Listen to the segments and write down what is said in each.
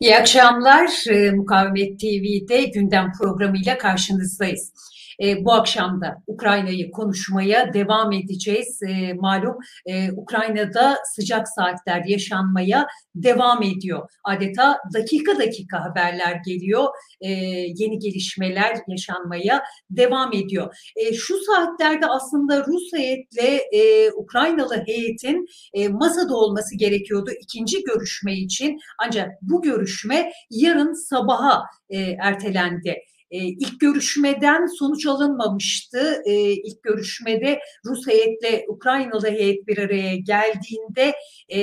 İyi akşamlar. Mukavemet TV'de gündem programıyla karşınızdayız. E, bu akşam da Ukrayna'yı konuşmaya devam edeceğiz. E, malum e, Ukrayna'da sıcak saatler yaşanmaya devam ediyor. Adeta dakika dakika haberler geliyor. E, yeni gelişmeler yaşanmaya devam ediyor. E, şu saatlerde aslında Rus heyetle e, Ukraynalı heyetin e, masada olması gerekiyordu ikinci görüşme için. Ancak bu görüşme yarın sabaha e, ertelendi. E, ilk görüşmeden sonuç alınmamıştı. E, ilk görüşmede Rus heyetle Ukraynalı heyet bir araya geldiğinde e,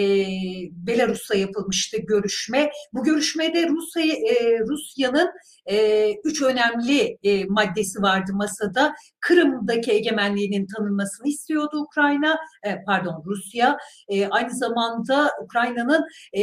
Belarus'ta yapılmıştı görüşme. Bu görüşmede Rusya, e, Rusya'nın e, üç önemli e, maddesi vardı masada. Kırım'daki egemenliğinin tanınmasını istiyordu Ukrayna, e, pardon Rusya. E, aynı zamanda Ukrayna'nın e,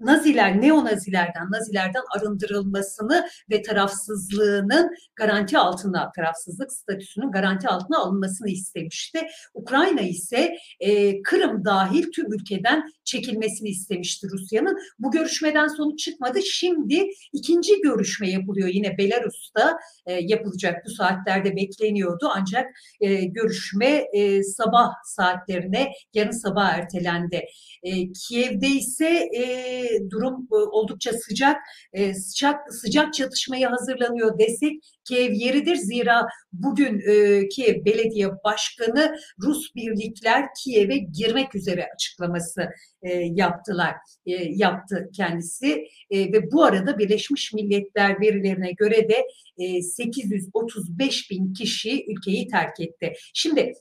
Naziler, neo-Nazilerden, Nazilerden arındırılmasını ve tarafsızlığının garanti altına, tarafsızlık statüsünün garanti altına alınmasını istemişti. Ukrayna ise e, Kırım dahil tüm ülkeden çekilmesini istemişti Rusya'nın. Bu görüşmeden sonuç çıkmadı. Şimdi ikinci görüşme yapılıyor yine Belarus'ta e, yapılacak bu saatlerde bekleniyordu ancak e, görüşme e, sabah saatlerine yarın sabah ertelendi. E, Kiev'de ise e, durum e, oldukça sıcak. E, sıcak sıcak çatışmaya hazırlanıyor desek Kiev yeridir. Zira bugün e, Kiev Belediye Başkanı Rus birlikler Kiev'e girmek üzere açıklaması e, yaptılar. Yaptı kendisi ve bu arada Birleşmiş Milletler verilerine göre de e, 835 bin kişi ülkeyi terk etti. Şimdi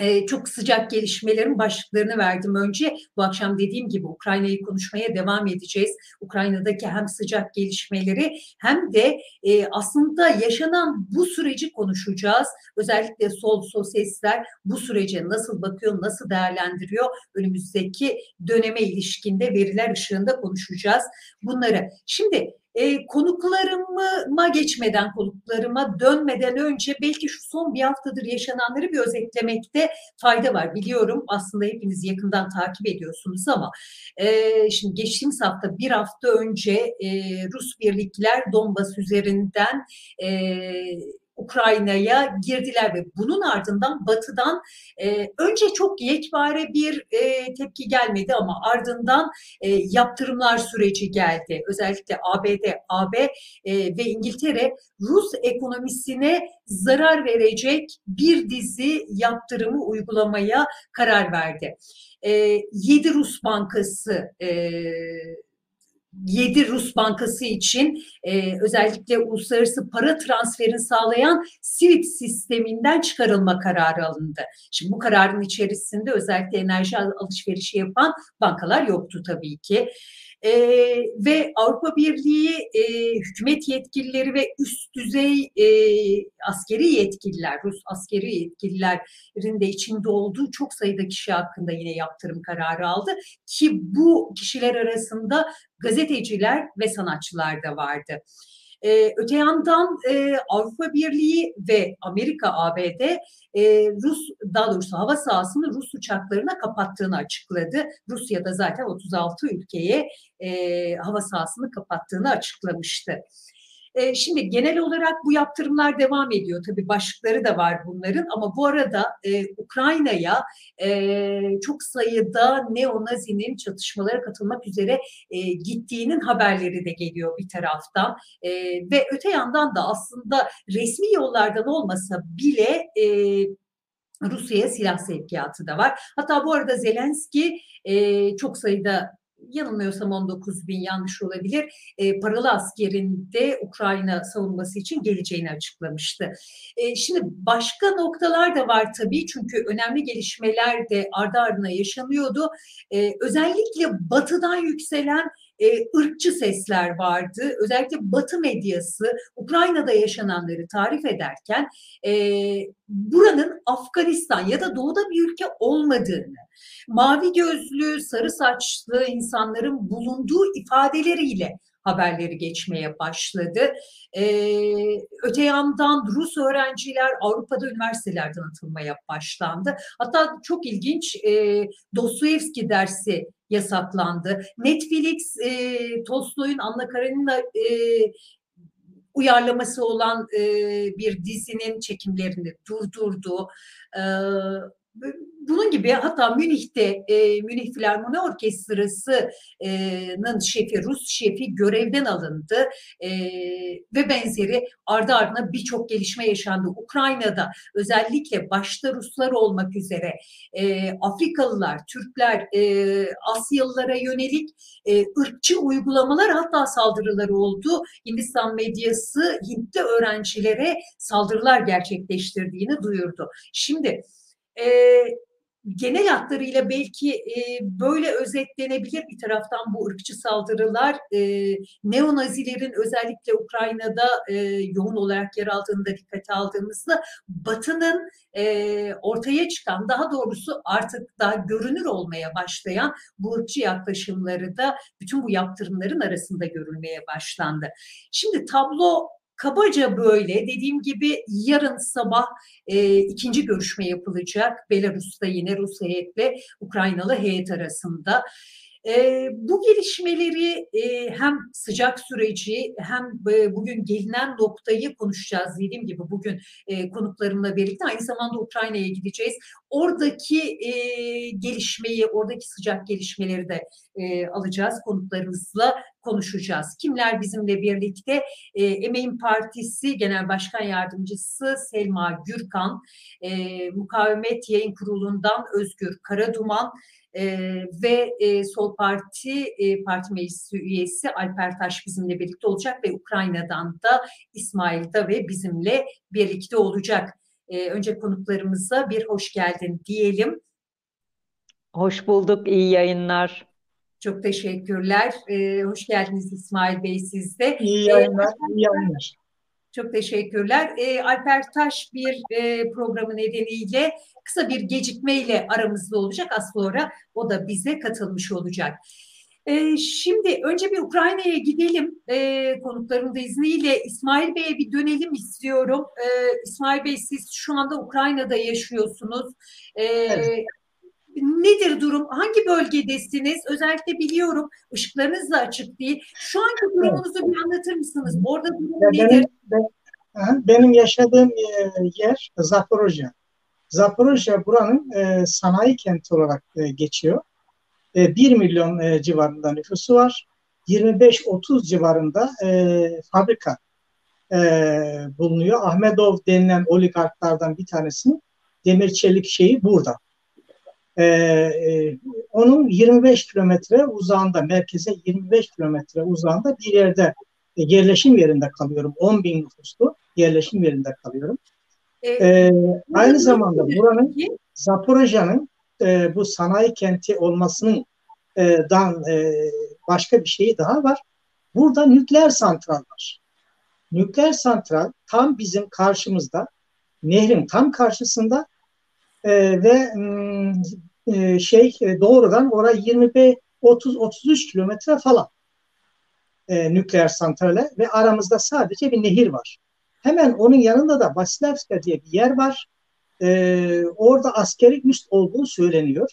ee, çok sıcak gelişmelerin başlıklarını verdim önce. Bu akşam dediğim gibi Ukrayna'yı konuşmaya devam edeceğiz. Ukrayna'daki hem sıcak gelişmeleri hem de e, aslında yaşanan bu süreci konuşacağız. Özellikle sol sosyalistler bu sürece nasıl bakıyor, nasıl değerlendiriyor? Önümüzdeki döneme ilişkinde veriler ışığında konuşacağız bunları. Şimdi e, konuklarıma geçmeden, konuklarıma dönmeden önce belki şu son bir haftadır yaşananları bir özetlemekte fayda var. Biliyorum aslında hepiniz yakından takip ediyorsunuz ama e, şimdi geçtiğimiz hafta bir hafta önce e, Rus birlikler Donbas üzerinden e, Ukrayna'ya girdiler ve bunun ardından Batı'dan e, önce çok yekpare bir e, tepki gelmedi ama ardından e, yaptırımlar süreci geldi. Özellikle ABD, AB e, ve İngiltere Rus ekonomisine zarar verecek bir dizi yaptırımı uygulamaya karar verdi. E, 7 Rus bankası e, 7 Rus Bankası için e, özellikle uluslararası para transferini sağlayan SWIFT sisteminden çıkarılma kararı alındı. Şimdi bu kararın içerisinde özellikle enerji alışverişi yapan bankalar yoktu tabii ki e, ve Avrupa Birliği e, hükümet yetkilileri ve üst düzey e, askeri yetkililer, Rus askeri yetkililerin de içinde olduğu çok sayıda kişi hakkında yine yaptırım kararı aldı ki bu kişiler arasında gazeteciler ve sanatçılar da vardı. E, öte yandan e, Avrupa Birliği ve Amerika ABD e, Rus daha doğrusu hava sahasını Rus uçaklarına kapattığını açıkladı. Rusya da zaten 36 ülkeye e, hava sahasını kapattığını açıklamıştı. E, şimdi genel olarak bu yaptırımlar devam ediyor. Tabii başlıkları da var bunların ama bu arada e, Ukrayna'ya e, çok sayıda neonazinin çatışmalara katılmak üzere e, gittiğinin haberleri de geliyor bir taraftan. E, ve öte yandan da aslında resmi yollardan olmasa bile e, Rusya'ya silah sevkiyatı da var. Hatta bu arada Zelenski e, çok sayıda yanılmıyorsam 19 bin yanlış olabilir e, paralı askerinde Ukrayna savunması için geleceğini açıklamıştı. E, şimdi başka noktalar da var tabii çünkü önemli gelişmeler de ardı ardına yaşanıyordu. E, özellikle batıdan yükselen e, ırkçı sesler vardı. Özellikle Batı medyası Ukrayna'da yaşananları tarif ederken e, buranın Afganistan ya da Doğu'da bir ülke olmadığını, mavi gözlü, sarı saçlı insanların bulunduğu ifadeleriyle haberleri geçmeye başladı. Ee, öte yandan Rus öğrenciler Avrupa'da üniversitelerden atılmaya başlandı. Hatta çok ilginç e, Dostoyevski dersi yasaklandı. Netflix e, Tolstoy'un Anna Karenina e, uyarlaması olan e, bir dizinin çekimlerini durdurdu. E, bunun gibi hatta Münih'te e, Münih Filarmoni Orkestrası'nın şefi, Rus şefi görevden alındı e, ve benzeri ardı ardına birçok gelişme yaşandı. Ukrayna'da özellikle başta Ruslar olmak üzere e, Afrikalılar, Türkler, e, Asyalılara yönelik e, ırkçı uygulamalar hatta saldırıları oldu. Hindistan medyası Hintli öğrencilere saldırılar gerçekleştirdiğini duyurdu. Şimdi e, genel hatlarıyla belki e, böyle özetlenebilir bir taraftan bu ırkçı saldırılar e, neonazilerin özellikle Ukrayna'da e, yoğun olarak yer aldığını da dikkate aldığımızda Batı'nın e, ortaya çıkan daha doğrusu artık daha görünür olmaya başlayan bu ırkçı yaklaşımları da bütün bu yaptırımların arasında görülmeye başlandı. Şimdi tablo Kabaca böyle dediğim gibi yarın sabah e, ikinci görüşme yapılacak Belarus'ta yine Rus heyetle Ukraynalı heyet arasında. E, bu gelişmeleri e, hem sıcak süreci hem e, bugün gelinen noktayı konuşacağız dediğim gibi bugün e, konuklarımla birlikte aynı zamanda Ukrayna'ya gideceğiz. Oradaki e, gelişmeyi, oradaki sıcak gelişmeleri de e, alacağız konuklarımızla konuşacağız. Kimler bizimle birlikte? E, Emeğin Partisi Genel Başkan Yardımcısı Selma Gürkan, e, Mukavemet Yayın Kurulu'ndan Özgür Karaduman, e, ve e, Sol Parti e, Parti Meclisi üyesi Alper Taş bizimle birlikte olacak ve Ukrayna'dan da İsmail da ve bizimle birlikte olacak. E, önce konuklarımıza bir hoş geldin diyelim. Hoş bulduk, iyi yayınlar. Çok teşekkürler. Ee, hoş geldiniz İsmail Bey siz de. İyi yayınlar, ee, iyi yayınlar. Çok teşekkürler. Ee, Alper Taş bir e, programı nedeniyle kısa bir gecikmeyle aramızda olacak. Az sonra o da bize katılmış olacak. Ee, şimdi önce bir Ukrayna'ya gidelim. Ee, konuklarımın da izniyle İsmail Bey'e bir dönelim istiyorum. Ee, İsmail Bey siz şu anda Ukrayna'da yaşıyorsunuz. Ee, evet. Nedir durum? Hangi bölgedesiniz? Özellikle biliyorum ışıklarınız da açık değil. Şu anki durumunuzu bir anlatır mısınız? Orada durum ya nedir? Benim, ben, benim yaşadığım e, yer Zaporojye. Zaporojye buranın e, sanayi kenti olarak e, geçiyor. E, 1 milyon e, civarında nüfusu var. 25-30 civarında e, fabrika e, bulunuyor. Ahmedov denilen oligarklardan bir tanesinin demir çelik şeyi burada. E, e, onun 25 kilometre uzağında, merkeze 25 kilometre uzağında bir yerde e, yerleşim yerinde kalıyorum. 10 bin nüfuslu yerleşim yerinde kalıyorum. E, e, aynı zamanda buranın Zaporojya'nın e, bu sanayi kenti olmasının e, dan e, başka bir şeyi daha var. Burada nükleer santral var. Nükleer santral tam bizim karşımızda, nehrin tam karşısında e, ve e, şey e, doğrudan oraya 25 30 33 kilometre falan e, nükleer santrale ve aramızda sadece bir nehir var. Hemen onun yanında da Vasilevska diye bir yer var. E, orada askeri üst olduğu söyleniyor.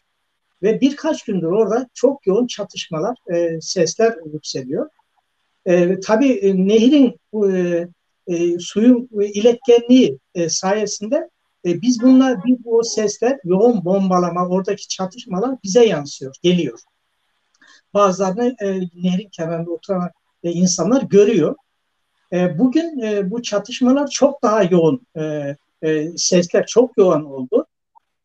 Ve birkaç gündür orada çok yoğun çatışmalar, e, sesler yükseliyor. E, tabii e, nehrin e, e, suyun iletkenliği e, sayesinde e, biz bunlar, bir o sesler, yoğun bombalama, oradaki çatışmalar bize yansıyor, geliyor. Bazılarını e, nehrin kenarında oturan e, insanlar görüyor. E, bugün e, bu çatışmalar çok daha yoğun, e, e, sesler çok yoğun oldu.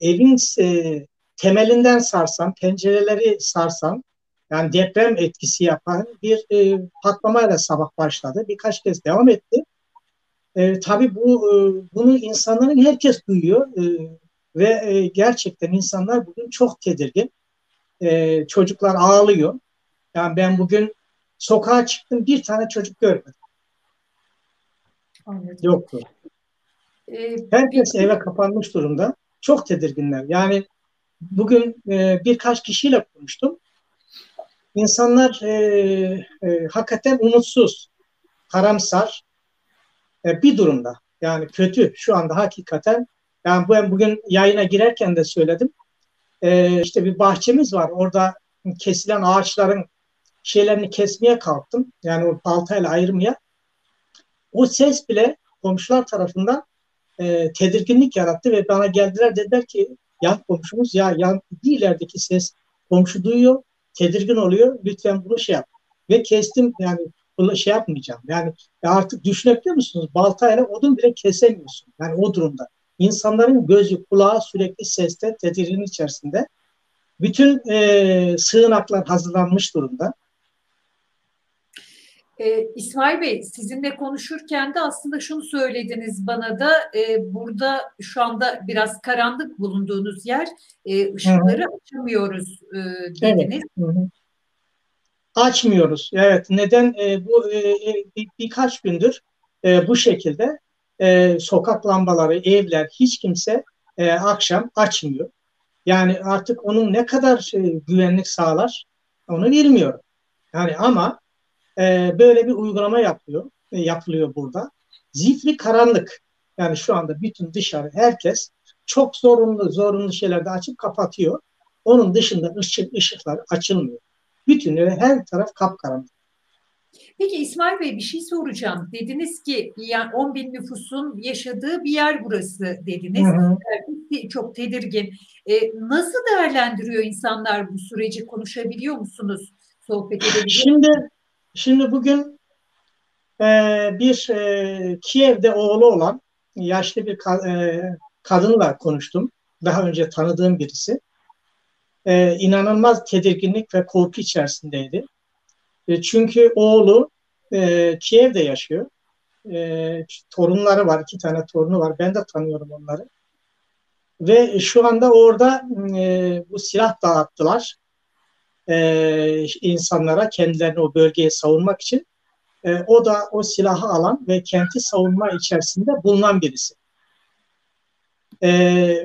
Evin e, temelinden sarsan, pencereleri sarsan, yani deprem etkisi yapan bir e, patlamayla sabah başladı. Birkaç kez devam etti. E, tabii bu e, bunu insanların herkes duyuyor e, ve e, gerçekten insanlar bugün çok tedirgin. E, çocuklar ağlıyor. Yani ben bugün sokağa çıktım bir tane çocuk görmedim. Anladım. Yoktu. Ee, herkes bir... eve kapanmış durumda. Çok tedirginler. Yani bugün e, birkaç kişiyle konuştum. İnsanlar e, e, hakikaten umutsuz, karamsar, e, bir durumda. Yani kötü şu anda hakikaten. Yani ben bugün yayına girerken de söyledim. E, işte bir bahçemiz var. Orada kesilen ağaçların şeylerini kesmeye kalktım. Yani o baltayla ayırmaya. O ses bile komşular tarafından e, tedirginlik yarattı ve bana geldiler dediler ki yan komşumuz ya yan bir ilerideki ses komşu duyuyor, tedirgin oluyor. Lütfen bunu şey yap. Ve kestim yani şey yapmayacağım. Yani artık düşünebiliyor musunuz? Baltayla odun bile kesemiyorsun. Yani o durumda. İnsanların gözü, kulağı sürekli seste, tedirgin içerisinde. Bütün e, sığınaklar hazırlanmış durumda. Ee, İsmail Bey sizinle konuşurken de aslında şunu söylediniz bana da e, burada şu anda biraz karanlık bulunduğunuz yer e, ışıkları Hı-hı. açamıyoruz e, dediniz. Evet. Hı-hı. Açmıyoruz. Evet. Neden? E, bu e, e, bir, birkaç gündür e, bu şekilde e, sokak lambaları, evler hiç kimse e, akşam açmıyor. Yani artık onun ne kadar e, güvenlik sağlar onu bilmiyorum. Yani ama e, böyle bir uygulama yapıyor, e, yapılıyor burada. Zifri karanlık. Yani şu anda bütün dışarı herkes çok zorunlu zorunlu şeylerde açıp kapatıyor. Onun dışında ışık ışıklar açılmıyor. Bütün her taraf kapkaranlık. Peki İsmail Bey bir şey soracağım. Dediniz ki yani 10 bin nüfusun yaşadığı bir yer burası dediniz. Hı hı. Çok tedirgin. E, nasıl değerlendiriyor insanlar bu süreci? Konuşabiliyor musunuz? Sohbet edebiliyor Şimdi Şimdi bugün e, bir e, Kiev'de oğlu olan yaşlı bir ka, e, kadınla konuştum. Daha önce tanıdığım birisi. E, inanılmaz tedirginlik ve korku içerisindeydi. E, çünkü oğlu e, Kiev'de yaşıyor. E, torunları var, iki tane torunu var. Ben de tanıyorum onları. Ve şu anda orada e, bu silah dağıttılar e, insanlara kendilerini o bölgeye savunmak için e, o da o silahı alan ve kenti savunma içerisinde bulunan birisi. E,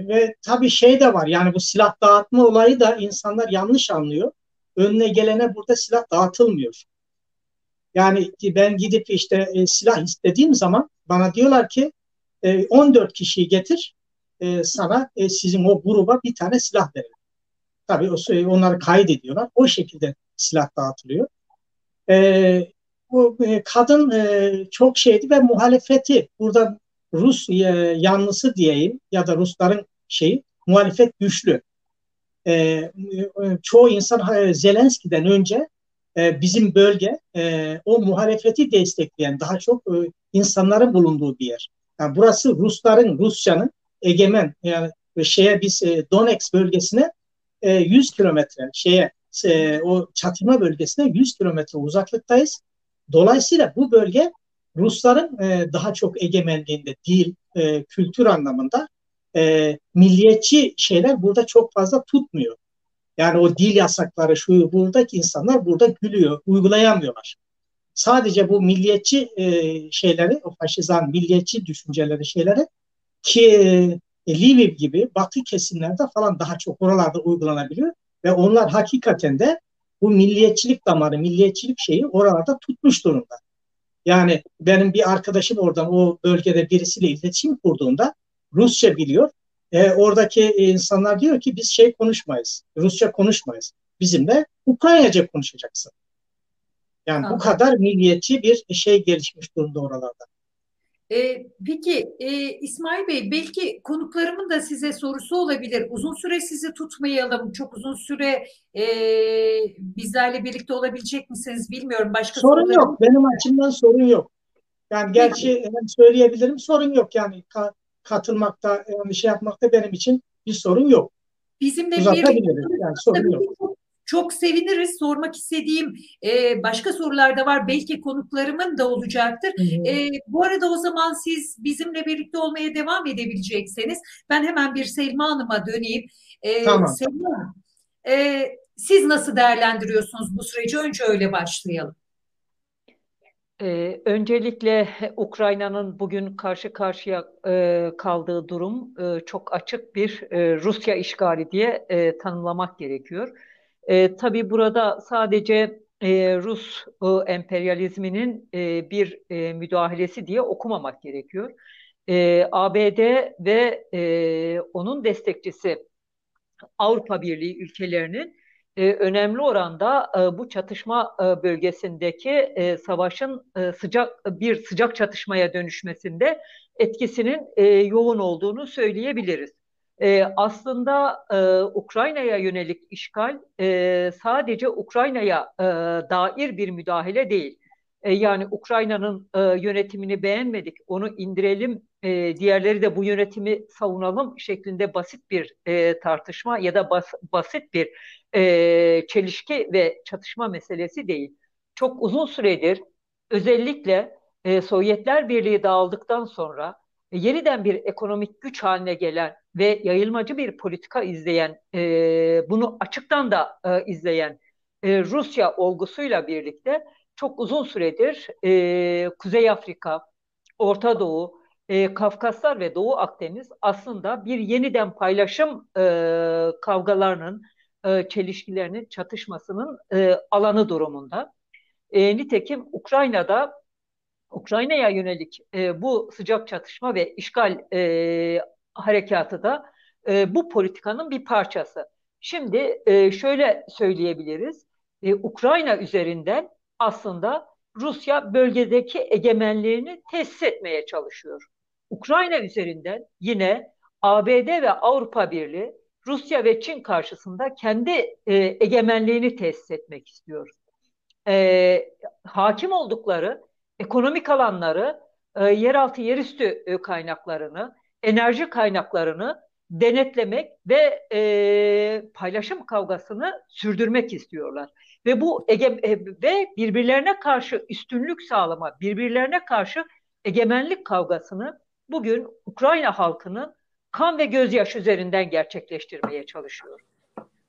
ve tabii şey de var yani bu silah dağıtma olayı da insanlar yanlış anlıyor. Önüne gelene burada silah dağıtılmıyor. Yani ben gidip işte e, silah istediğim zaman bana diyorlar ki e, 14 kişiyi getir e, sana e, sizin o gruba bir tane silah verelim. Tabii onları kaydediyorlar. O şekilde silah dağıtılıyor. E, bu e, kadın e, çok şeydi ve muhalefeti burada Rus e, yanlısı diyeyim ya da Rusların şeyi muhalefet güçlü. E, e çoğu insan e, Zelenski'den önce e, bizim bölge e, o muhalefeti destekleyen daha çok e, insanların bulunduğu bir yer. Yani burası Rusların, Rusya'nın egemen yani şeye biz e, Donetsk bölgesine 100 e, kilometre şeye e, o çatırma bölgesine 100 kilometre uzaklıktayız. Dolayısıyla bu bölge Rusların e, daha çok egemenliğinde dil, kültür anlamında milliyetçi şeyler burada çok fazla tutmuyor. Yani o dil yasakları şu buradaki insanlar burada gülüyor, uygulayamıyorlar. Sadece bu milliyetçi şeyleri, o faşizan milliyetçi düşünceleri şeyleri ki e, Lviv gibi batı kesimlerde falan daha çok oralarda uygulanabiliyor ve onlar hakikaten de bu milliyetçilik damarı, milliyetçilik şeyi oralarda tutmuş durumda. Yani benim bir arkadaşım oradan o bölgede birisiyle iletişim kurduğunda Rusça biliyor. E, oradaki insanlar diyor ki biz şey konuşmayız, Rusça konuşmayız. Bizimle Ukraynaca konuşacaksın. Yani Anladım. bu kadar milliyetçi bir şey gelişmiş durumda oralarda. E, peki e, İsmail Bey belki konuklarımın da size sorusu olabilir. Uzun süre sizi tutmayalım. Çok uzun süre e, bizlerle birlikte olabilecek misiniz bilmiyorum. Başka sorun sorularım... yok. Benim açımdan sorun yok. Yani gerçi hem söyleyebilirim sorun yok yani ka- katılmakta yani şey yapmakta benim için bir sorun yok. Bizimle bir yani sorun yok. Çok seviniriz. Sormak istediğim e, başka sorular da var. Belki konuklarımın da olacaktır. E, bu arada o zaman siz bizimle birlikte olmaya devam edebilecekseniz ben hemen bir Selma Hanım'a döneyim. E, tamam. Selma e, siz nasıl değerlendiriyorsunuz bu süreci? Önce öyle başlayalım. Ee, öncelikle Ukrayna'nın bugün karşı karşıya e, kaldığı durum e, çok açık bir e, Rusya işgali diye e, tanımlamak gerekiyor. E, tabii burada sadece e, Rus e, emperyalizminin e, bir e, müdahalesi diye okumamak gerekiyor. E, ABD ve e, onun destekçisi Avrupa Birliği ülkelerinin e, önemli oranda e, bu çatışma e, bölgesindeki e, savaşın e, sıcak bir sıcak çatışmaya dönüşmesinde etkisinin e, yoğun olduğunu söyleyebiliriz. E, aslında e, Ukrayna'ya yönelik işgal e, sadece Ukrayna'ya e, dair bir müdahale değil. E, yani Ukrayna'nın e, yönetimini beğenmedik, onu indirelim, e, diğerleri de bu yönetimi savunalım şeklinde basit bir e, tartışma ya da bas, basit bir e, çelişki ve çatışma meselesi değil. Çok uzun süredir özellikle e, Sovyetler Birliği dağıldıktan sonra yeniden bir ekonomik güç haline gelen ve yayılmacı bir politika izleyen, e, bunu açıktan da e, izleyen e, Rusya olgusuyla birlikte çok uzun süredir e, Kuzey Afrika, Orta Doğu, e, Kafkaslar ve Doğu Akdeniz aslında bir yeniden paylaşım e, kavgalarının, e, çelişkilerinin, çatışmasının e, alanı durumunda. E, nitekim Ukrayna'da Ukrayna'ya yönelik e, bu sıcak çatışma ve işgal e, harekatı da e, bu politikanın bir parçası. Şimdi e, şöyle söyleyebiliriz. E, Ukrayna üzerinden aslında Rusya bölgedeki egemenliğini tesis etmeye çalışıyor. Ukrayna üzerinden yine ABD ve Avrupa Birliği Rusya ve Çin karşısında kendi e, egemenliğini tesis etmek istiyor. E, hakim oldukları ekonomik alanları, e, yeraltı yerüstü e, kaynaklarını, enerji kaynaklarını denetlemek ve e, paylaşım kavgasını sürdürmek istiyorlar. Ve bu ege, e, ve birbirlerine karşı üstünlük sağlama, birbirlerine karşı egemenlik kavgasını bugün Ukrayna halkının kan ve gözyaşı üzerinden gerçekleştirmeye çalışıyor.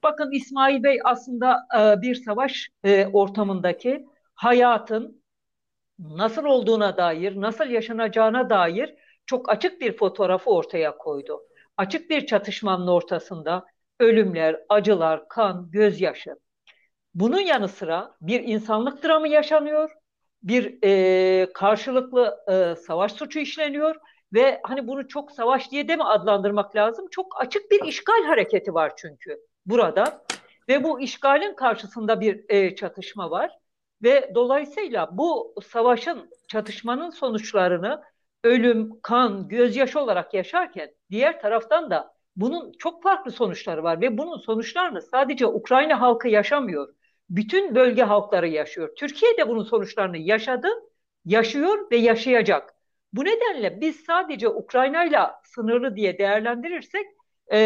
Bakın İsmail Bey aslında e, bir savaş e, ortamındaki hayatın nasıl olduğuna dair, nasıl yaşanacağına dair çok açık bir fotoğrafı ortaya koydu. Açık bir çatışmanın ortasında ölümler, acılar, kan, gözyaşı. Bunun yanı sıra bir insanlık dramı yaşanıyor, bir e, karşılıklı e, savaş suçu işleniyor ve hani bunu çok savaş diye de mi adlandırmak lazım? Çok açık bir işgal hareketi var çünkü burada ve bu işgalin karşısında bir e, çatışma var ve dolayısıyla bu savaşın çatışmanın sonuçlarını ölüm, kan, gözyaşı olarak yaşarken diğer taraftan da bunun çok farklı sonuçları var ve bunun sonuçlarını sadece Ukrayna halkı yaşamıyor. Bütün bölge halkları yaşıyor. Türkiye de bunun sonuçlarını yaşadı, yaşıyor ve yaşayacak. Bu nedenle biz sadece Ukrayna ile sınırlı diye değerlendirirsek e,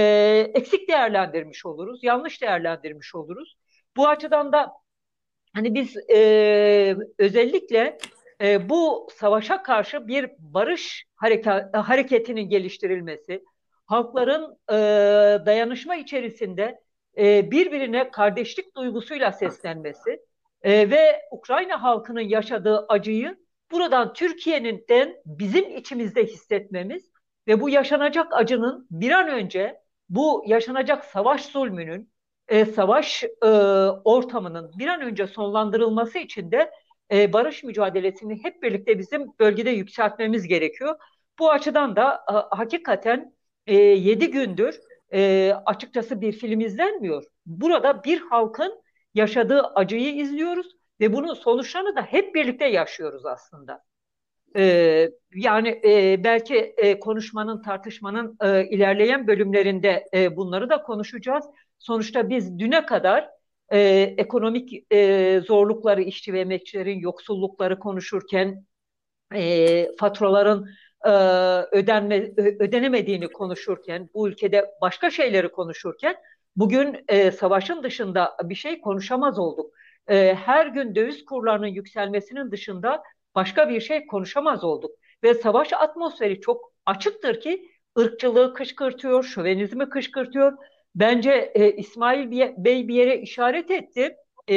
eksik değerlendirmiş oluruz, yanlış değerlendirmiş oluruz. Bu açıdan da hani biz e, özellikle e, bu savaşa karşı bir barış hareket, hareketinin geliştirilmesi, halkların e, dayanışma içerisinde e, birbirine kardeşlik duygusuyla seslenmesi e, ve Ukrayna halkının yaşadığı acıyı buradan Türkiye'nin bizim içimizde hissetmemiz ve bu yaşanacak acının bir an önce bu yaşanacak savaş zulmünün, e, savaş e, ortamının bir an önce sonlandırılması için de e, barış mücadelesini hep birlikte bizim bölgede yükseltmemiz gerekiyor. Bu açıdan da e, hakikaten e, 7 gündür e, açıkçası bir film izlenmiyor. Burada bir halkın yaşadığı acıyı izliyoruz ve bunun sonuçlarını da hep birlikte yaşıyoruz aslında. Ee, yani e, belki e, konuşmanın, tartışmanın e, ilerleyen bölümlerinde e, bunları da konuşacağız. Sonuçta biz düne kadar e, ekonomik e, zorlukları, işçi ve emekçilerin yoksullukları konuşurken, e, faturaların e, ödenme, ödenemediğini konuşurken, bu ülkede başka şeyleri konuşurken, bugün e, savaşın dışında bir şey konuşamaz olduk. E, her gün döviz kurlarının yükselmesinin dışında başka bir şey konuşamaz olduk. Ve savaş atmosferi çok açıktır ki ırkçılığı kışkırtıyor, şövenizmi kışkırtıyor. Bence e, İsmail Bey bir yere işaret etti. E,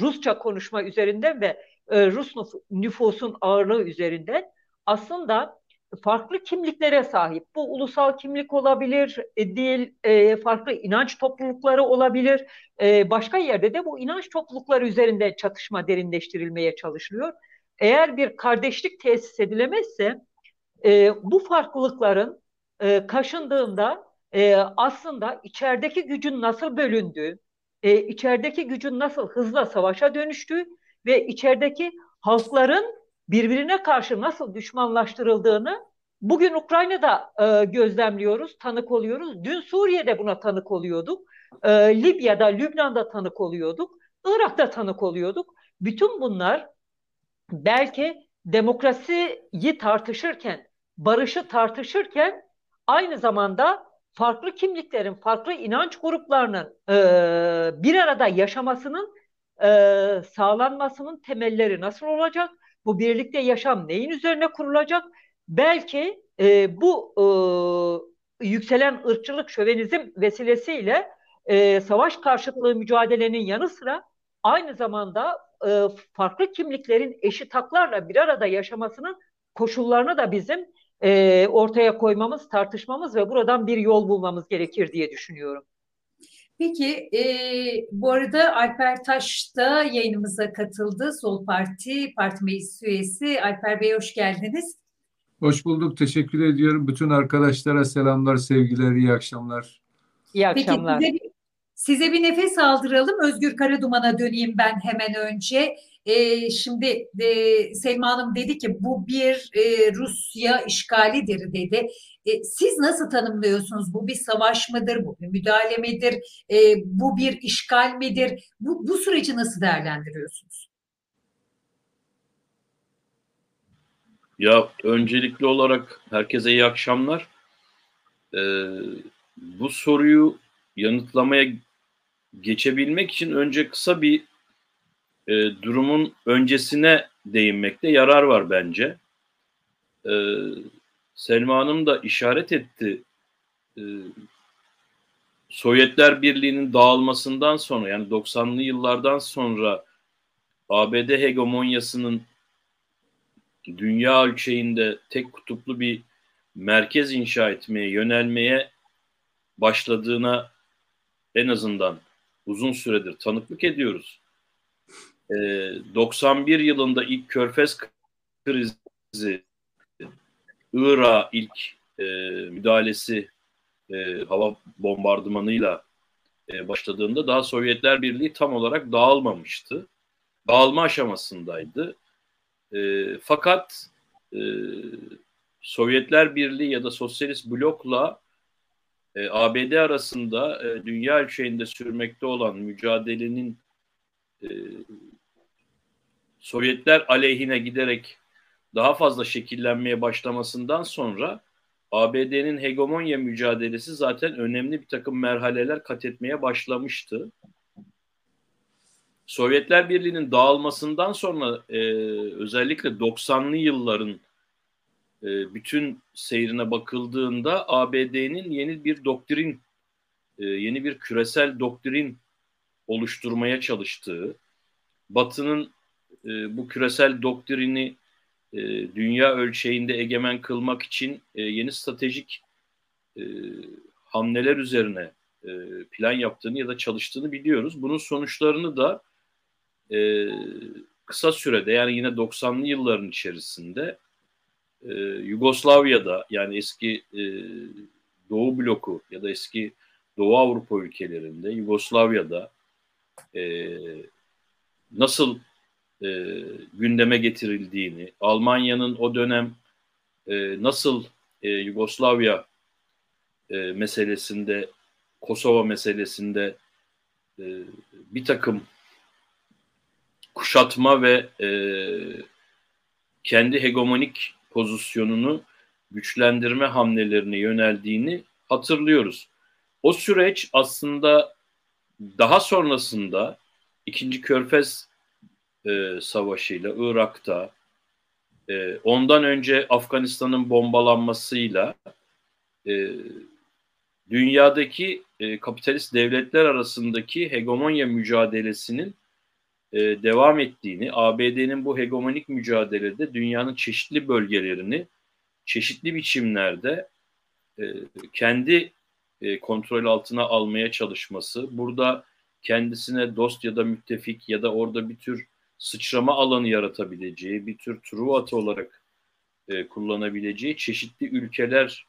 Rusça konuşma üzerinden ve e, Rus nüfusun ağırlığı üzerinden aslında farklı kimliklere sahip. Bu ulusal kimlik olabilir, e, değil e, farklı inanç toplulukları olabilir. E, başka yerde de bu inanç toplulukları üzerinde çatışma derinleştirilmeye çalışılıyor. Eğer bir kardeşlik tesis edilemezse e, bu farklılıkların e, kaşındığında e, aslında içerideki gücün nasıl bölündüğü, e, içerideki gücün nasıl hızla savaşa dönüştüğü ve içerideki halkların birbirine karşı nasıl düşmanlaştırıldığını bugün Ukrayna'da e, gözlemliyoruz, tanık oluyoruz. Dün Suriye'de buna tanık oluyorduk. E, Libya'da, Lübnan'da tanık oluyorduk. Irak'ta tanık oluyorduk. Bütün bunlar belki demokrasiyi tartışırken, barışı tartışırken aynı zamanda farklı kimliklerin, farklı inanç gruplarının e, bir arada yaşamasının e, sağlanmasının temelleri nasıl olacak? Bu birlikte yaşam neyin üzerine kurulacak? Belki e, bu e, yükselen ırkçılık, şövenizm vesilesiyle e, savaş karşıtlığı mücadelenin yanı sıra aynı zamanda e, farklı kimliklerin eşit haklarla bir arada yaşamasının koşullarını da bizim e, ortaya koymamız, tartışmamız ve buradan bir yol bulmamız gerekir diye düşünüyorum. Peki e, bu arada Alper Taş da yayınımıza katıldı. Sol Parti Parti Meclis Üyesi. Alper Bey hoş geldiniz. Hoş bulduk. Teşekkür ediyorum. Bütün arkadaşlara selamlar, sevgiler, iyi akşamlar. İyi akşamlar. Peki size, size bir nefes aldıralım. Özgür Karaduman'a döneyim ben hemen önce. E, şimdi e, Selma Hanım dedi ki bu bir e, Rusya işgalidir dedi. E, siz nasıl tanımlıyorsunuz? Bu bir savaş mıdır? Bu bir müdahale midir? E, bu bir işgal midir? Bu, bu süreci nasıl değerlendiriyorsunuz? Ya öncelikli olarak herkese iyi akşamlar. Ee, bu soruyu yanıtlamaya geçebilmek için önce kısa bir e, durumun öncesine değinmekte yarar var bence. E, Selma Hanım da işaret etti. E, Sovyetler Birliği'nin dağılmasından sonra yani 90'lı yıllardan sonra ABD hegemonyasının dünya ölçeğinde tek kutuplu bir merkez inşa etmeye, yönelmeye başladığına en azından uzun süredir tanıklık ediyoruz. 91 ee, yılında ilk Körfez krizi, Irak'a ilk e, müdahalesi e, hava bombardımanıyla e, başladığında daha Sovyetler Birliği tam olarak dağılmamıştı. Dağılma aşamasındaydı. E, fakat e, Sovyetler Birliği ya da Sosyalist blokla e, ABD arasında e, dünya ölçeğinde sürmekte olan mücadelenin e, Sovyetler aleyhine giderek daha fazla şekillenmeye başlamasından sonra ABD'nin hegemonya mücadelesi zaten önemli bir takım merhaleler kat etmeye başlamıştı. Sovyetler Birliği'nin dağılmasından sonra e, özellikle 90'lı yılların e, bütün seyrine bakıldığında ABD'nin yeni bir doktrin, e, yeni bir küresel doktrin oluşturmaya çalıştığı, Batı'nın e, bu küresel doktrini e, dünya ölçeğinde egemen kılmak için e, yeni stratejik e, hamleler üzerine e, plan yaptığını ya da çalıştığını biliyoruz. Bunun sonuçlarını da e, kısa sürede yani yine 90'lı yılların içerisinde e, Yugoslavya'da yani eski e, Doğu bloku ya da eski Doğu Avrupa ülkelerinde Yugoslavya'da e, nasıl e, gündeme getirildiğini, Almanya'nın o dönem e, nasıl e, Yugoslavya e, meselesinde, Kosova meselesinde e, bir takım kuşatma ve e, kendi hegemonik pozisyonunu güçlendirme hamlelerine yöneldiğini hatırlıyoruz. O süreç aslında daha sonrasında ikinci Körfez e, savaşıyla Irak'ta e, ondan önce Afganistan'ın bombalanmasıyla e, dünyadaki e, kapitalist devletler arasındaki hegemonya mücadelesinin e, devam ettiğini, ABD'nin bu hegemonik mücadelede dünyanın çeşitli bölgelerini çeşitli biçimlerde e, kendi e, kontrol altına almaya çalışması, burada kendisine dost ya da müttefik ya da orada bir tür sıçrama alanı yaratabileceği, bir tür truva olarak e, kullanabileceği çeşitli ülkeler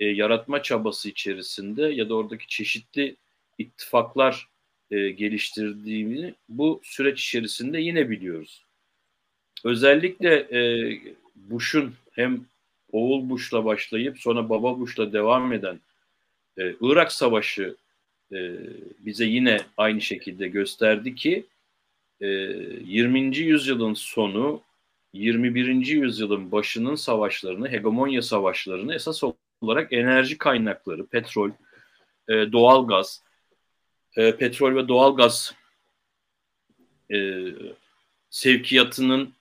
e, yaratma çabası içerisinde ya da oradaki çeşitli ittifaklar e, geliştirdiğini bu süreç içerisinde yine biliyoruz. Özellikle e, Bush'un hem oğul Bush'la başlayıp sonra baba Bush'la devam eden e, Irak Savaşı e, bize yine aynı şekilde gösterdi ki e, 20. yüzyılın sonu 21. yüzyılın başının savaşlarını, hegemonya savaşlarını esas olarak enerji kaynakları, petrol, e, doğalgaz, e, petrol ve doğalgaz e, sevkiyatının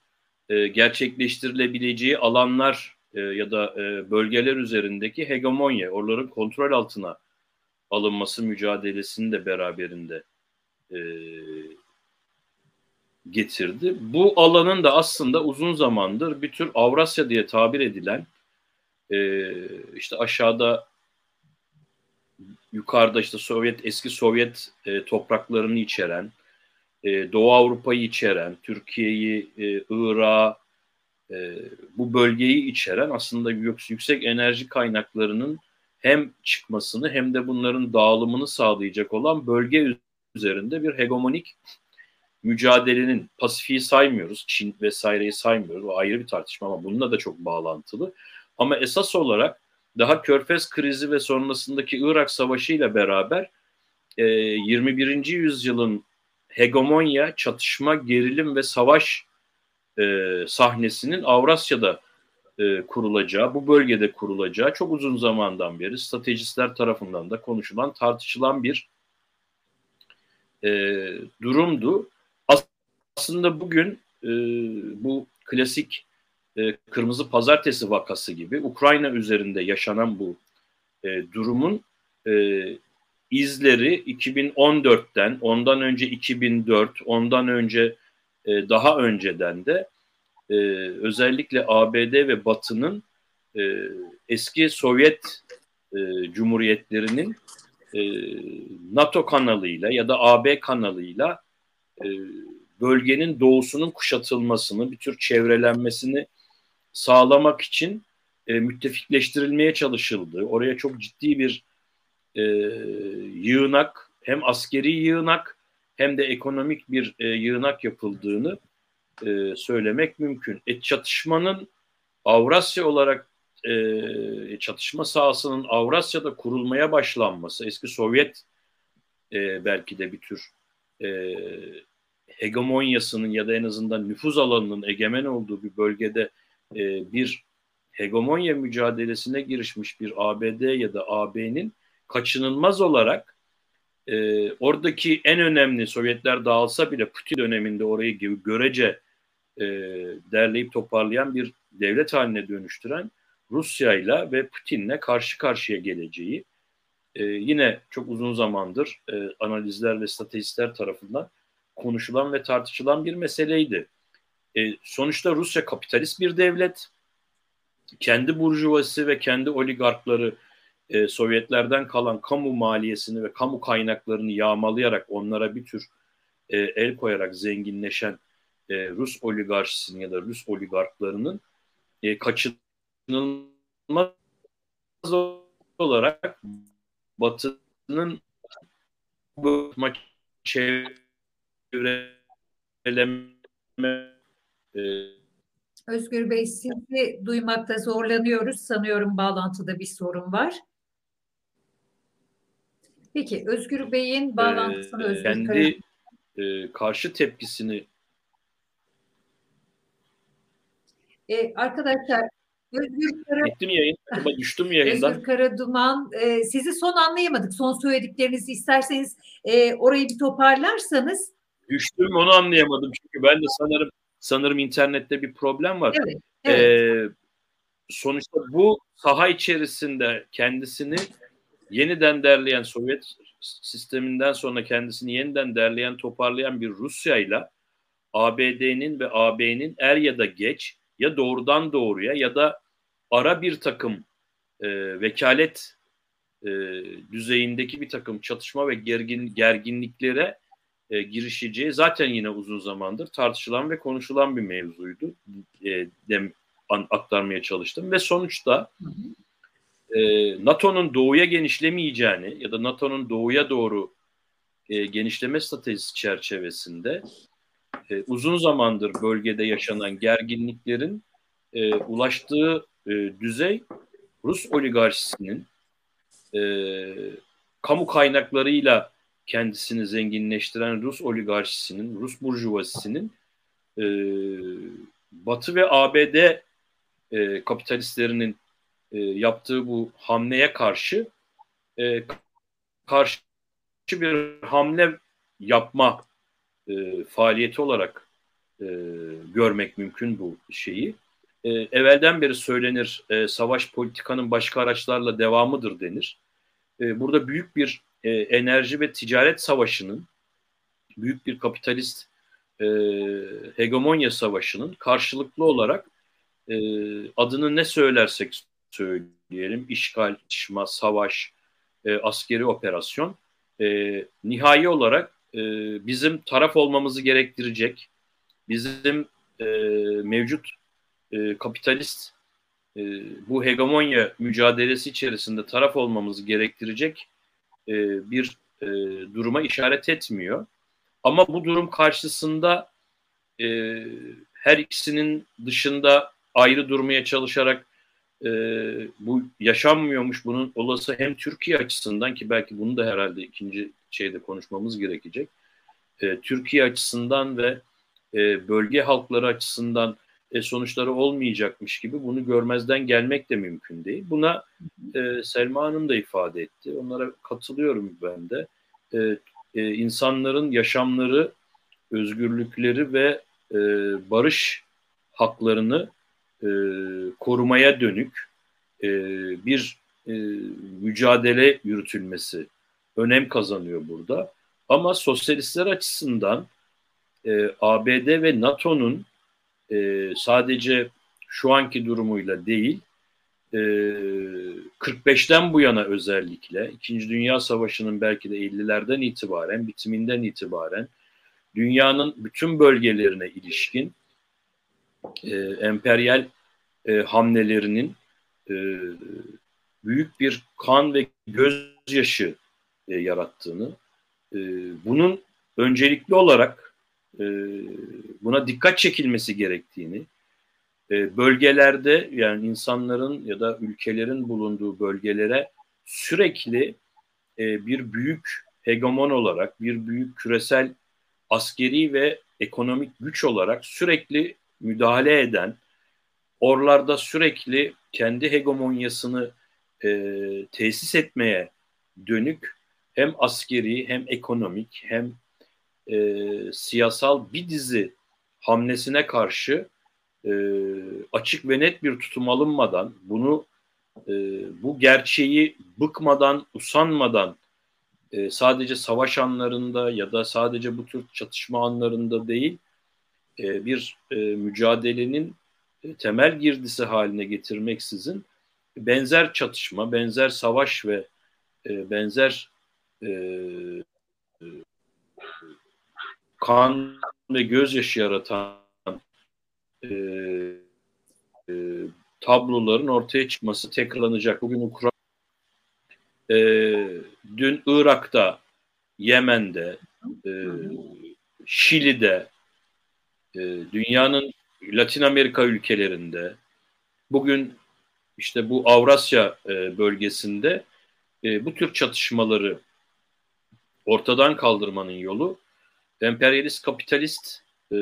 e, gerçekleştirilebileceği alanlar e, ya da e, bölgeler üzerindeki hegemonya, oraların kontrol altına alınması mücadelesini de beraberinde e, getirdi. Bu alanın da aslında uzun zamandır bir tür Avrasya diye tabir edilen e, işte aşağıda yukarıda işte Sovyet eski Sovyet e, topraklarını içeren, e, Doğu Avrupa'yı içeren, Türkiye'yi, e, Irak'ı, e, bu bölgeyi içeren aslında yüksek enerji kaynaklarının hem çıkmasını hem de bunların dağılımını sağlayacak olan bölge üzerinde bir hegemonik mücadelenin Pasifik'i saymıyoruz, Çin vesaireyi saymıyoruz. O ayrı bir tartışma ama bununla da çok bağlantılı. Ama esas olarak daha Körfez krizi ve sonrasındaki Irak Savaşı ile beraber e, 21. yüzyılın hegemonya, çatışma, gerilim ve savaş e, sahnesinin Avrasya'da e, kurulacağı, bu bölgede kurulacağı çok uzun zamandan beri stratejistler tarafından da konuşulan, tartışılan bir e, durumdu. Aslında bugün e, bu klasik e, Kırmızı Pazartesi vakası gibi Ukrayna üzerinde yaşanan bu e, durumun e, izleri 2014'ten, ondan önce 2004, ondan önce e, daha önceden de e, özellikle ABD ve Batı'nın e, eski Sovyet e, Cumhuriyetlerinin e, NATO kanalıyla ya da AB kanalıyla e, bölgenin doğusunun kuşatılmasını, bir tür çevrelenmesini sağlamak için e, müttefikleştirilmeye çalışıldı. Oraya çok ciddi bir e, yığınak, hem askeri yığınak hem de ekonomik bir e, yığınak yapıldığını e, söylemek mümkün. Et çatışmanın Avrasya olarak e, çatışma sahasının Avrasya'da kurulmaya başlanması, eski Sovyet e, belki de bir tür e, hegemonyasının ya da en azından nüfuz alanının egemen olduğu bir bölgede e, bir hegemonya mücadelesine girişmiş bir ABD ya da AB'nin kaçınılmaz olarak e, oradaki en önemli Sovyetler dağılsa bile Putin döneminde orayı görece e, derleyip toparlayan bir devlet haline dönüştüren Rusya'yla ve Putin'le karşı karşıya geleceği e, yine çok uzun zamandır e, analizler ve statistler tarafından konuşulan ve tartışılan bir meseleydi. E, sonuçta Rusya kapitalist bir devlet. Kendi burjuvası ve kendi oligarkları e, Sovyetlerden kalan kamu maliyesini ve kamu kaynaklarını yağmalayarak onlara bir tür e, el koyarak zenginleşen e, Rus oligarşisinin ya da Rus oligarklarının e, kaçınılmaz olarak Batı'nın bu çevreleme e, Özgür Bey sizi duymakta zorlanıyoruz. Sanıyorum bağlantıda bir sorun var. Peki Özgür Bey'in bağlantısını ee, Özgür kendi e, karşı tepkisini e, arkadaşlar Özgür Kara... Ettim yayın. Ama düştüm yayından. Özgür Karaduman e, sizi son anlayamadık. Son söylediklerinizi isterseniz e, orayı bir toparlarsanız. Düştüm onu anlayamadım çünkü ben de sanırım sanırım internette bir problem var. Evet, evet. Ee, sonuçta bu saha içerisinde kendisini yeniden derleyen Sovyet sisteminden sonra kendisini yeniden derleyen toparlayan bir Rusya ile ABD'nin ve AB'nin er ya da geç ya doğrudan doğruya ya da ara bir takım e, vekalet e, düzeyindeki bir takım çatışma ve gergin gerginliklere e, girişeceği zaten yine uzun zamandır tartışılan ve konuşulan bir mevzuydu. E, dem, an, aktarmaya çalıştım ve sonuçta e, NATO'nun doğuya genişlemeyeceğini ya da NATO'nun doğuya doğru e, genişleme stratejisi çerçevesinde e, uzun zamandır bölgede yaşanan gerginliklerin e, ulaştığı e, düzey Rus oligarşisinin e, kamu kaynaklarıyla kendisini zenginleştiren Rus oligarşisinin, Rus burjuvazisinin e, Batı ve ABD e, kapitalistlerinin e, yaptığı bu hamleye karşı e, karşı bir hamle yapma e, faaliyeti olarak e, görmek mümkün bu şeyi. E, evvelden beri söylenir e, savaş politikanın başka araçlarla devamıdır denir. E, burada büyük bir e, enerji ve ticaret savaşının, büyük bir kapitalist e, hegemonya savaşının karşılıklı olarak e, adını ne söylersek söyleyelim, işgal, çatışma, savaş, e, askeri operasyon, e, nihai olarak e, bizim taraf olmamızı gerektirecek, bizim e, mevcut e, kapitalist e, bu hegemonya mücadelesi içerisinde taraf olmamızı gerektirecek e, bir e, duruma işaret etmiyor. Ama bu durum karşısında e, her ikisinin dışında ayrı durmaya çalışarak e, bu yaşanmıyormuş bunun olası hem Türkiye açısından ki belki bunu da herhalde ikinci şeyde konuşmamız gerekecek. E, Türkiye açısından ve e, bölge halkları açısından e, sonuçları olmayacakmış gibi bunu görmezden gelmek de mümkün değil. Buna e, Selma Hanım da ifade etti. Onlara katılıyorum ben de. E, e, insanların yaşamları, özgürlükleri ve barış haklarını korumaya dönük bir mücadele yürütülmesi önem kazanıyor burada. Ama sosyalistler açısından e, ABD ve NATO'nun e, sadece şu anki durumuyla değil, e, 45'ten bu yana özellikle, İkinci Dünya Savaşı'nın belki de 50'lerden itibaren, bitiminden itibaren dünyanın bütün bölgelerine ilişkin e, emperyal e, hamlelerinin e, büyük bir kan ve gözyaşı e, yarattığını, e, bunun öncelikli olarak e, buna dikkat çekilmesi gerektiğini, e, bölgelerde yani insanların ya da ülkelerin bulunduğu bölgelere sürekli e, bir büyük hegemon olarak, bir büyük küresel askeri ve ekonomik güç olarak sürekli müdahale eden, oralarda sürekli kendi hegemonyasını tesis etmeye dönük hem askeri hem ekonomik hem e, siyasal bir dizi hamlesine karşı e, açık ve net bir tutum alınmadan bunu e, bu gerçeği bıkmadan, usanmadan e, sadece savaş anlarında ya da sadece bu tür çatışma anlarında değil e, bir e, mücadelenin e, temel girdisi haline getirmeksizin benzer çatışma, benzer savaş ve e, benzer e, kan ve gözyaşı yaratan e, e, tabloların ortaya çıkması tekrarlanacak. Bugün Ukrayna e, dün Irak'ta, Yemen'de, e, Şili'de, e, dünyanın Latin Amerika ülkelerinde, bugün işte bu Avrasya e, bölgesinde e, bu tür çatışmaları ortadan kaldırmanın yolu emperyalist kapitalist e,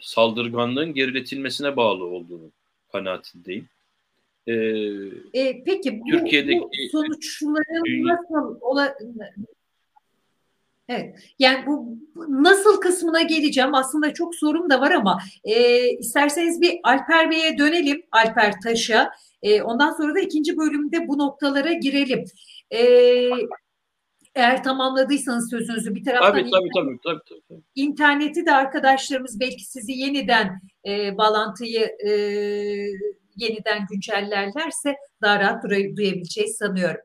saldırganlığın geriletilmesine bağlı olduğunu kanaatindeyim. E, e, peki bu, Türkiye'deki bu sonuçların dünya... nasıl ola, Evet, yani bu nasıl kısmına geleceğim. Aslında çok sorum da var ama e, isterseniz bir Alper Bey'e dönelim, Alper Taş'a. E, ondan sonra da ikinci bölümde bu noktalara girelim. E, eğer tamamladıysanız sözünüzü bir taraftan tabii, tabii, tabii, tabii, tabii. interneti de arkadaşlarımız belki sizi yeniden e, bağlantıyı e, yeniden güncellerlerse daha rahat duyabileceğiz sanıyorum.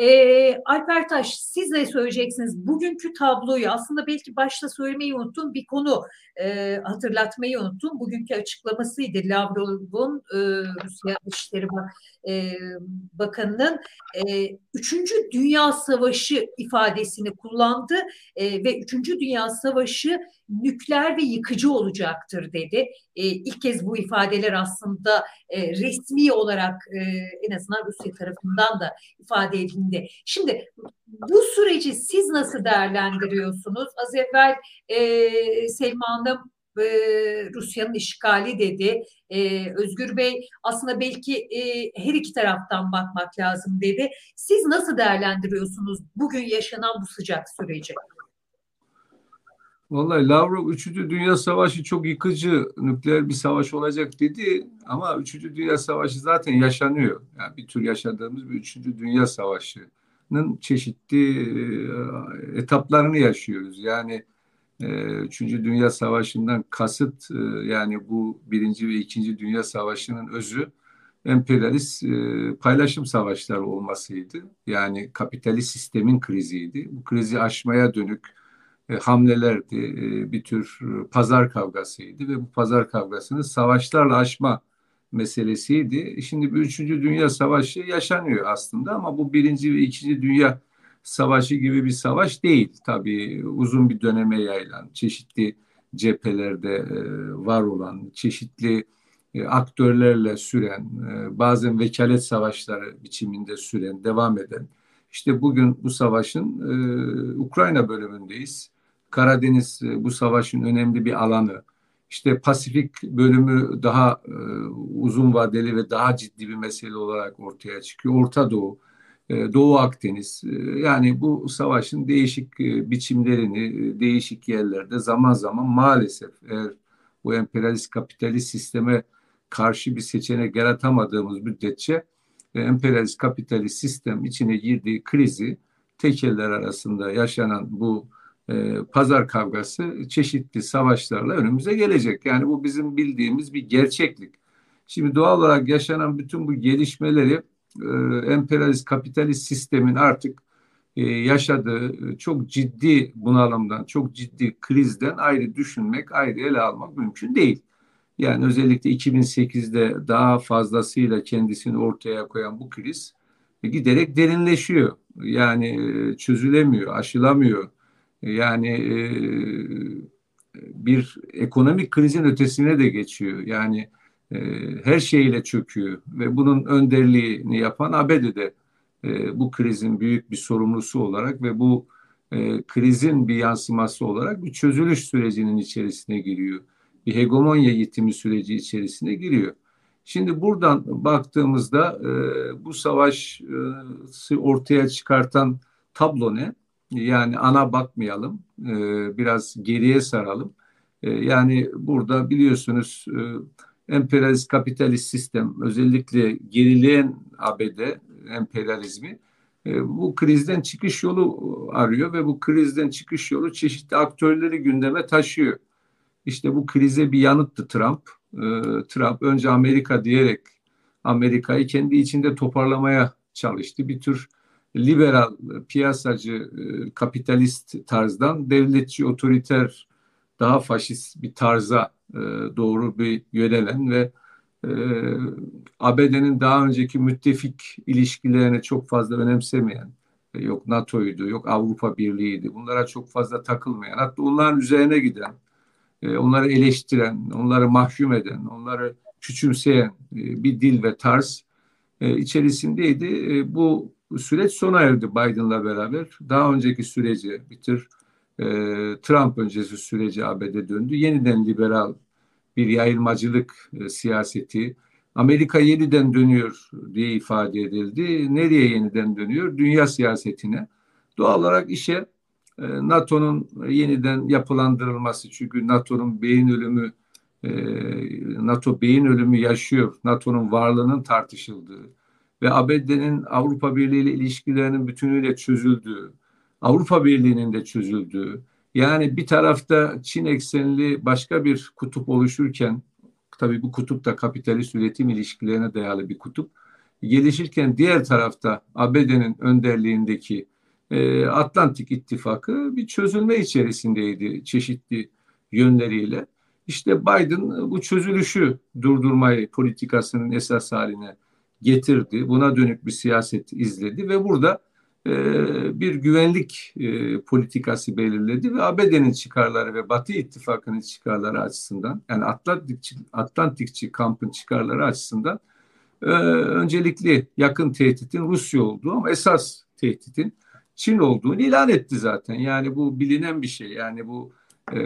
E, Alper Taş siz ne söyleyeceksiniz? Bugünkü tabloyu aslında belki başta söylemeyi unuttum bir konu e, hatırlatmayı unuttum. Bugünkü açıklamasıydı Lavrov'un e, Rusya Dışişleri Bak, Bakanı'nın e, Üçüncü Dünya Savaşı ifadesini kullandı e, ve Üçüncü Dünya Savaşı nükleer ve yıkıcı olacaktır dedi. E, ilk kez bu ifadeler aslında e, resmi olarak e, en azından Rusya tarafından da ifade edildi. Şimdi bu süreci siz nasıl değerlendiriyorsunuz? Az evvel e, Selma Hanım e, Rusya'nın işgali dedi. E, Özgür Bey aslında belki e, her iki taraftan bakmak lazım dedi. Siz nasıl değerlendiriyorsunuz bugün yaşanan bu sıcak süreci? Vallahi Lavrov 3. Dünya Savaşı çok yıkıcı nükleer bir savaş olacak dedi ama 3. Dünya Savaşı zaten yaşanıyor. Yani bir tür yaşadığımız bir 3. Dünya Savaşı'nın çeşitli e, etaplarını yaşıyoruz. Yani e, Üçüncü Dünya Savaşı'ndan kasıt e, yani bu Birinci ve İkinci Dünya Savaşı'nın özü emperyalist paylaşım savaşları olmasıydı. Yani kapitalist sistemin kriziydi. Bu krizi aşmaya dönük e, hamlelerdi, e, bir tür e, pazar kavgasıydı ve bu pazar kavgasını savaşlarla aşma meselesiydi. Şimdi bir üçüncü dünya savaşı yaşanıyor aslında ama bu birinci ve ikinci dünya savaşı gibi bir savaş değil. Tabii uzun bir döneme yayılan, çeşitli cephelerde var olan, çeşitli aktörlerle süren, bazen vekalet savaşları biçiminde süren, devam eden. İşte bugün bu savaşın Ukrayna bölümündeyiz. Karadeniz e, bu savaşın önemli bir alanı. İşte Pasifik bölümü daha e, uzun vadeli ve daha ciddi bir mesele olarak ortaya çıkıyor. Orta Doğu, e, Doğu Akdeniz. Yani bu savaşın değişik biçimlerini değişik yerlerde zaman zaman maalesef eğer bu emperyalist kapitalist sisteme karşı bir seçenek yaratamadığımız müddetçe e, emperyalist kapitalist sistem içine girdiği krizi tekeller arasında yaşanan bu e, pazar kavgası çeşitli savaşlarla önümüze gelecek. Yani bu bizim bildiğimiz bir gerçeklik. Şimdi doğal olarak yaşanan bütün bu gelişmeleri e, emperyalist kapitalist sistemin artık e, yaşadığı çok ciddi bunalımdan, çok ciddi krizden ayrı düşünmek, ayrı ele almak mümkün değil. Yani özellikle 2008'de daha fazlasıyla kendisini ortaya koyan bu kriz giderek derinleşiyor. Yani e, çözülemiyor, aşılamıyor yani e, bir ekonomik krizin ötesine de geçiyor. Yani e, her şeyle çöküyor ve bunun önderliğini yapan ABD'de e, bu krizin büyük bir sorumlusu olarak ve bu e, krizin bir yansıması olarak bir çözülüş sürecinin içerisine giriyor. Bir hegemonya yitimi süreci içerisine giriyor. Şimdi buradan baktığımızda e, bu savaşı ortaya çıkartan tablo ne? Yani ana bakmayalım, e, biraz geriye saralım. E, yani burada biliyorsunuz e, emperyalist kapitalist sistem özellikle gerileyen ABD emperyalizmi bu krizden çıkış yolu arıyor ve bu krizden çıkış yolu çeşitli aktörleri gündeme taşıyor. İşte bu krize bir yanıttı Trump. Trump önce Amerika diyerek Amerika'yı kendi içinde toparlamaya çalıştı. Bir tür liberal, piyasacı, e, kapitalist tarzdan devletçi, otoriter, daha faşist bir tarza e, doğru bir yönelen ve e, ABD'nin daha önceki müttefik ilişkilerini çok fazla önemsemeyen, yok NATO'ydu, yok Avrupa Birliği'ydi. Bunlara çok fazla takılmayan, hatta onların üzerine giden, onları eleştiren, onları mahkum eden, onları küçümseyen bir dil ve tarz içerisindeydi. Bu bu süreç sona erdi Biden'la beraber. Daha önceki süreci bitir. E, Trump öncesi süreci ABD döndü. Yeniden liberal bir yayılmacılık e, siyaseti. Amerika yeniden dönüyor diye ifade edildi. Nereye yeniden dönüyor? Dünya siyasetine. Doğal olarak işe e, NATO'nun yeniden yapılandırılması. Çünkü NATO'nun beyin ölümü e, NATO beyin ölümü yaşıyor. NATO'nun varlığının tartışıldığı ve ABD'nin Avrupa Birliği ile ilişkilerinin bütünüyle çözüldüğü, Avrupa Birliği'nin de çözüldüğü, yani bir tarafta Çin eksenli başka bir kutup oluşurken, tabii bu kutup da kapitalist üretim ilişkilerine dayalı bir kutup, gelişirken diğer tarafta ABD'nin önderliğindeki e, Atlantik İttifakı bir çözülme içerisindeydi çeşitli yönleriyle. İşte Biden bu çözülüşü durdurmayı politikasının esas haline getirdi. Buna dönük bir siyaset izledi ve burada e, bir güvenlik e, politikası belirledi ve ABD'nin çıkarları ve Batı İttifakı'nın çıkarları açısından yani Atlantikçi, Atlantikçi kampın çıkarları açısından e, öncelikli yakın tehditin Rusya olduğu ama esas tehditin Çin olduğunu ilan etti zaten. Yani bu bilinen bir şey. Yani bu e,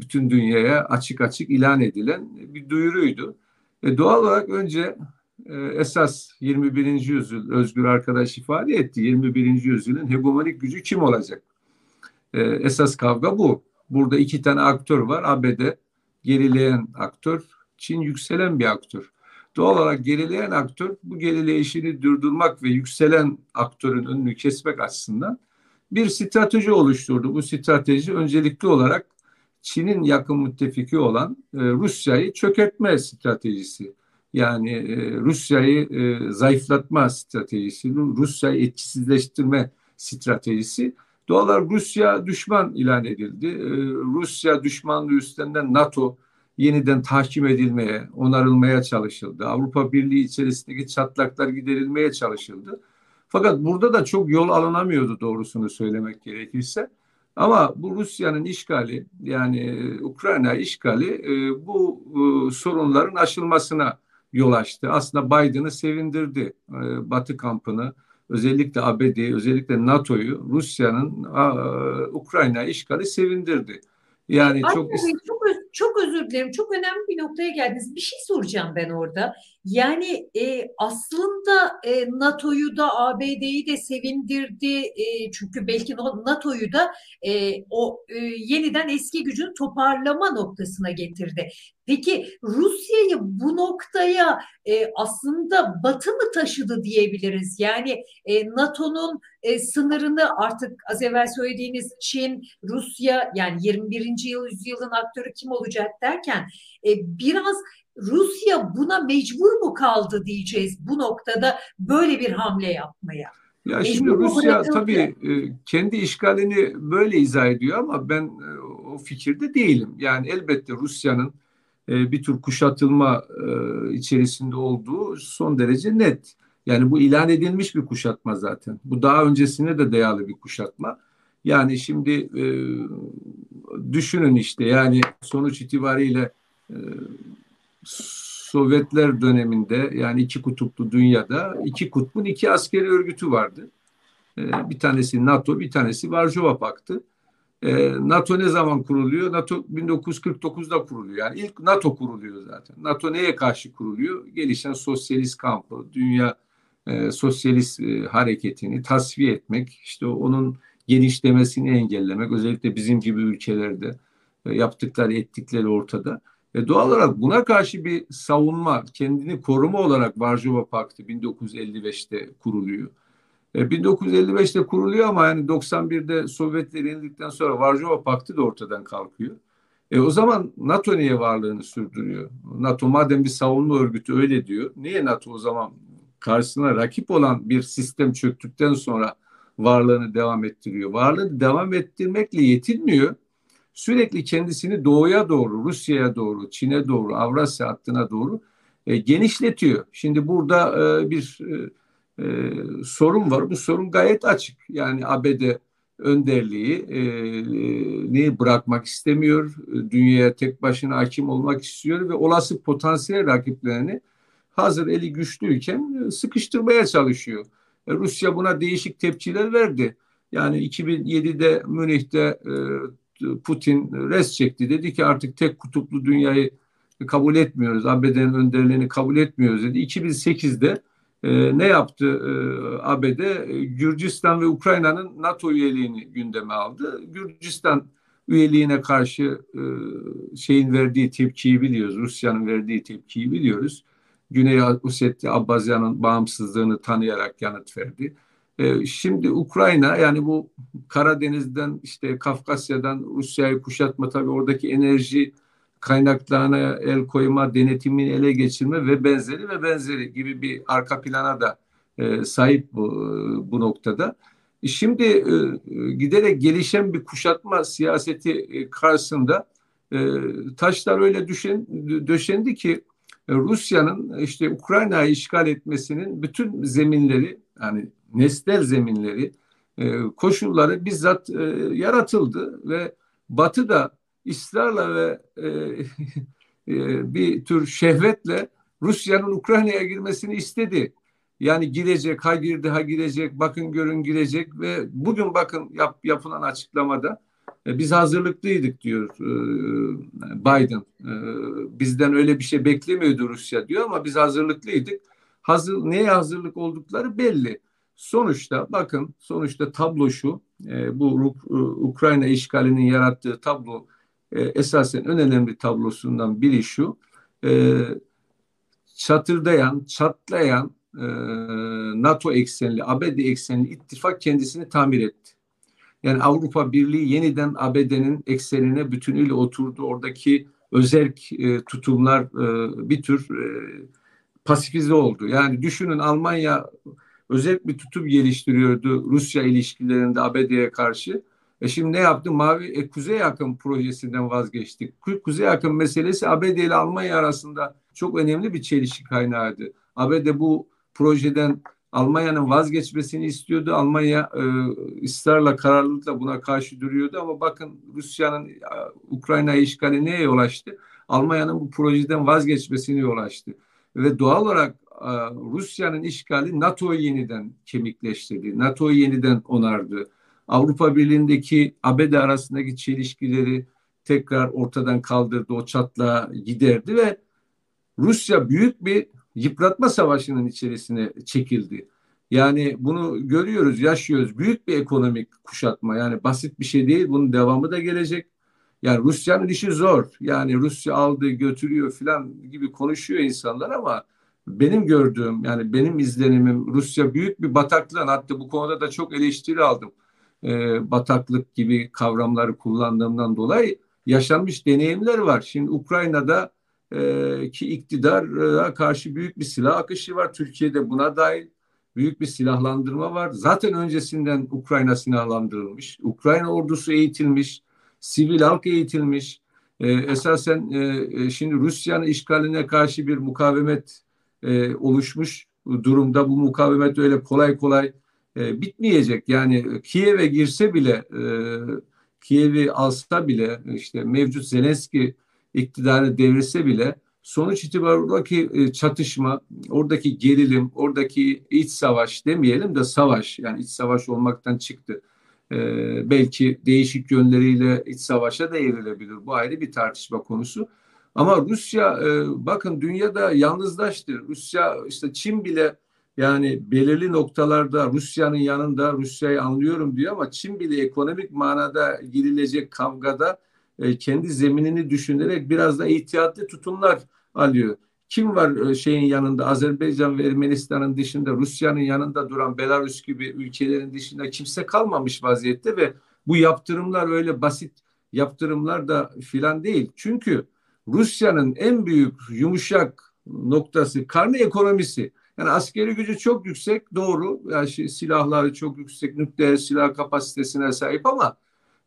bütün dünyaya açık açık ilan edilen bir duyuruydu. E, doğal olarak önce esas 21. yüzyıl Özgür arkadaş ifade etti. 21. yüzyılın hegemonik gücü kim olacak? E, esas kavga bu. Burada iki tane aktör var. ABD gerileyen aktör, Çin yükselen bir aktör. Doğal olarak gerileyen aktör bu gerileyişini durdurmak ve yükselen aktörün önünü kesmek açısından bir strateji oluşturdu. Bu strateji öncelikli olarak Çin'in yakın müttefiki olan e, Rusya'yı çökertme stratejisi. Yani e, Rusya'yı e, zayıflatma stratejisi, Rusya'yı etkisizleştirme stratejisi. Doğal olarak Rusya düşman ilan edildi. E, Rusya düşmanlığı üstlerinden NATO yeniden tahkim edilmeye, onarılmaya çalışıldı. Avrupa Birliği içerisindeki çatlaklar giderilmeye çalışıldı. Fakat burada da çok yol alınamıyordu doğrusunu söylemek gerekirse. Ama bu Rusya'nın işgali yani Ukrayna işgali bu sorunların aşılmasına yol açtı. Aslında Biden'ı sevindirdi. E, Batı kampını özellikle ABD'yi özellikle NATO'yu Rusya'nın Ukrayna işgali sevindirdi. Yani Ay, çok çok çok özür dilerim. Çok önemli bir noktaya geldiniz. Bir şey soracağım ben orada. Yani e, aslında e, NATO'yu da ABD'yi de sevindirdi. E, çünkü belki NATO'yu da e, o e, yeniden eski gücün toparlama noktasına getirdi. Peki Rusya'yı bu noktaya e, aslında Batı mı taşıdı diyebiliriz? Yani e, NATO'nun e, sınırını artık az evvel söylediğiniz Çin, Rusya yani 21. yüzyılın aktörü kim olacak derken e, biraz Rusya buna mecbur mu kaldı diyeceğiz bu noktada böyle bir hamle yapmaya? Ya mecbur şimdi Rusya tabii e, kendi işgalini böyle izah ediyor ama ben e, o fikirde değilim. Yani elbette Rusya'nın e, bir tür kuşatılma içerisinde olduğu son derece net. Yani bu ilan edilmiş bir kuşatma zaten. Bu daha öncesine de dayalı bir kuşatma. Yani şimdi e, düşünün işte yani sonuç itibariyle e, Sovyetler döneminde yani iki kutuplu dünyada iki kutbun iki askeri örgütü vardı. E, bir tanesi NATO, bir tanesi Varşova Paktı. E, NATO ne zaman kuruluyor? NATO 1949'da kuruluyor. Yani ilk NATO kuruluyor zaten. NATO neye karşı kuruluyor? Gelişen sosyalist kampı, dünya sosyalist hareketini tasfiye etmek, işte onun genişlemesini engellemek, özellikle bizim gibi ülkelerde e, yaptıkları, ettikleri ortada. E, doğal olarak buna karşı bir savunma, kendini koruma olarak Varşova Paktı 1955'te kuruluyor. E, 1955'te kuruluyor ama yani 91'de Sovyetler yenildikten sonra Varşova Paktı da ortadan kalkıyor. E o zaman NATO niye varlığını sürdürüyor? NATO madem bir savunma örgütü öyle diyor. Niye NATO o zaman karşısına rakip olan bir sistem çöktükten sonra varlığını devam ettiriyor. Varlığını devam ettirmekle yetinmiyor. Sürekli kendisini doğuya doğru, Rusya'ya doğru, Çin'e doğru, Avrasya hattına doğru e, genişletiyor. Şimdi burada e, bir e, e, sorun var. Bu sorun gayet açık. Yani ABD önderliği e, neyi bırakmak istemiyor. Dünyaya tek başına hakim olmak istiyor ve olası potansiyel rakiplerini hazır eli güçlüyken e, sıkıştırmaya çalışıyor. E, Rusya buna değişik tepkiler verdi. Yani 2007'de Münih'te e, Putin res çekti. Dedi ki artık tek kutuplu dünyayı kabul etmiyoruz. ABD'nin önderliğini kabul etmiyoruz dedi. 2008'de ne yaptı ABD? Gürcistan ve Ukrayna'nın NATO üyeliğini gündeme aldı. Gürcistan üyeliğine karşı şeyin verdiği tepkiyi biliyoruz. Rusya'nın verdiği tepkiyi biliyoruz. Güney Ossetya Abbazya'nın bağımsızlığını tanıyarak yanıt verdi. Ee, şimdi Ukrayna yani bu Karadeniz'den işte Kafkasya'dan Rusya'yı kuşatma tabii oradaki enerji kaynaklarına el koyma, denetimini ele geçirme ve benzeri ve benzeri gibi bir arka plana da e, sahip bu, bu noktada. Şimdi e, giderek gelişen bir kuşatma siyaseti e, karşısında e, taşlar öyle düşen, döşendi ki e, Rusya'nın işte Ukrayna'yı işgal etmesinin bütün zeminleri yani nesnel zeminleri e, koşulları bizzat e, yaratıldı ve Batı da ısrarla ve e, e, bir tür şehvetle Rusya'nın Ukrayna'ya girmesini istedi. Yani girecek, ha girdi, ha girecek, bakın görün girecek ve bugün bakın yap, yapılan açıklamada e, biz hazırlıklıydık diyor e, Biden. E, bizden öyle bir şey beklemiyordu Rusya diyor ama biz hazırlıklıydık. Hazır, neye hazırlık oldukları belli. Sonuçta bakın sonuçta tablo şu bu Ukrayna işgalinin yarattığı tablo esasen en önemli tablosundan biri şu çatırdayan, çatlayan NATO eksenli, ABD eksenli ittifak kendisini tamir etti. Yani Avrupa Birliği yeniden ABD'nin eksenine bütünüyle oturdu. Oradaki özerk e, tutumlar e, bir tür e, pasifize oldu. Yani düşünün Almanya özerk bir tutum geliştiriyordu Rusya ilişkilerinde ABD'ye karşı. E şimdi ne yaptı? Mavi e, Kuzey Yakın projesinden vazgeçtik. Kuzey Yakın meselesi ABD ile Almanya arasında çok önemli bir çelişki kaynağıydı. ABD bu projeden Almanya'nın vazgeçmesini istiyordu. Almanya e, ısrarla kararlılıkla buna karşı duruyordu ama bakın Rusya'nın e, işgali neye yol açtı? Almanya'nın bu projeden vazgeçmesini yol açtı. Ve doğal olarak e, Rusya'nın işgali NATO'yu yeniden kemikleştirdi. NATO'yu yeniden onardı. Avrupa Birliği'ndeki ABD arasındaki çelişkileri tekrar ortadan kaldırdı. O çatla giderdi ve Rusya büyük bir yıpratma savaşının içerisine çekildi. Yani bunu görüyoruz, yaşıyoruz. Büyük bir ekonomik kuşatma. Yani basit bir şey değil. Bunun devamı da gelecek. Yani Rusya'nın işi zor. Yani Rusya aldı, götürüyor filan gibi konuşuyor insanlar ama benim gördüğüm yani benim izlenimim Rusya büyük bir bataklığın hatta bu konuda da çok eleştiri aldım. Ee, bataklık gibi kavramları kullandığımdan dolayı yaşanmış deneyimler var. Şimdi Ukrayna'da e, ki iktidara karşı büyük bir silah akışı var. Türkiye'de buna dahil büyük bir silahlandırma var. Zaten öncesinden Ukrayna silahlandırılmış. Ukrayna ordusu eğitilmiş. Sivil halk eğitilmiş. E, esasen e, şimdi Rusya'nın işgaline karşı bir mukavemet e, oluşmuş durumda. Bu mukavemet öyle kolay kolay e, bitmeyecek. Yani Kiev'e girse bile e, Kiev'i alsa bile işte mevcut Zelenski iktidarı devirse bile sonuç itibariyle oradaki e, çatışma, oradaki gerilim, oradaki iç savaş demeyelim de savaş yani iç savaş olmaktan çıktı. Ee, belki değişik yönleriyle iç savaşa da evrilebilir. Bu ayrı bir tartışma konusu. Ama Rusya e, bakın dünyada yalnızlaştı. Rusya işte Çin bile yani belirli noktalarda Rusya'nın yanında Rusya'yı anlıyorum diyor ama Çin bile ekonomik manada girilecek kavgada e, kendi zeminini düşünerek biraz da ihtiyatlı tutumlar alıyor. Kim var e, şeyin yanında Azerbaycan ve Ermenistan'ın dışında Rusya'nın yanında duran Belarus gibi ülkelerin dışında kimse kalmamış vaziyette ve bu yaptırımlar öyle basit yaptırımlar da filan değil. Çünkü Rusya'nın en büyük yumuşak noktası karne ekonomisi. Yani askeri gücü çok yüksek doğru. Yani şey, silahları çok yüksek nükleer silah kapasitesine sahip ama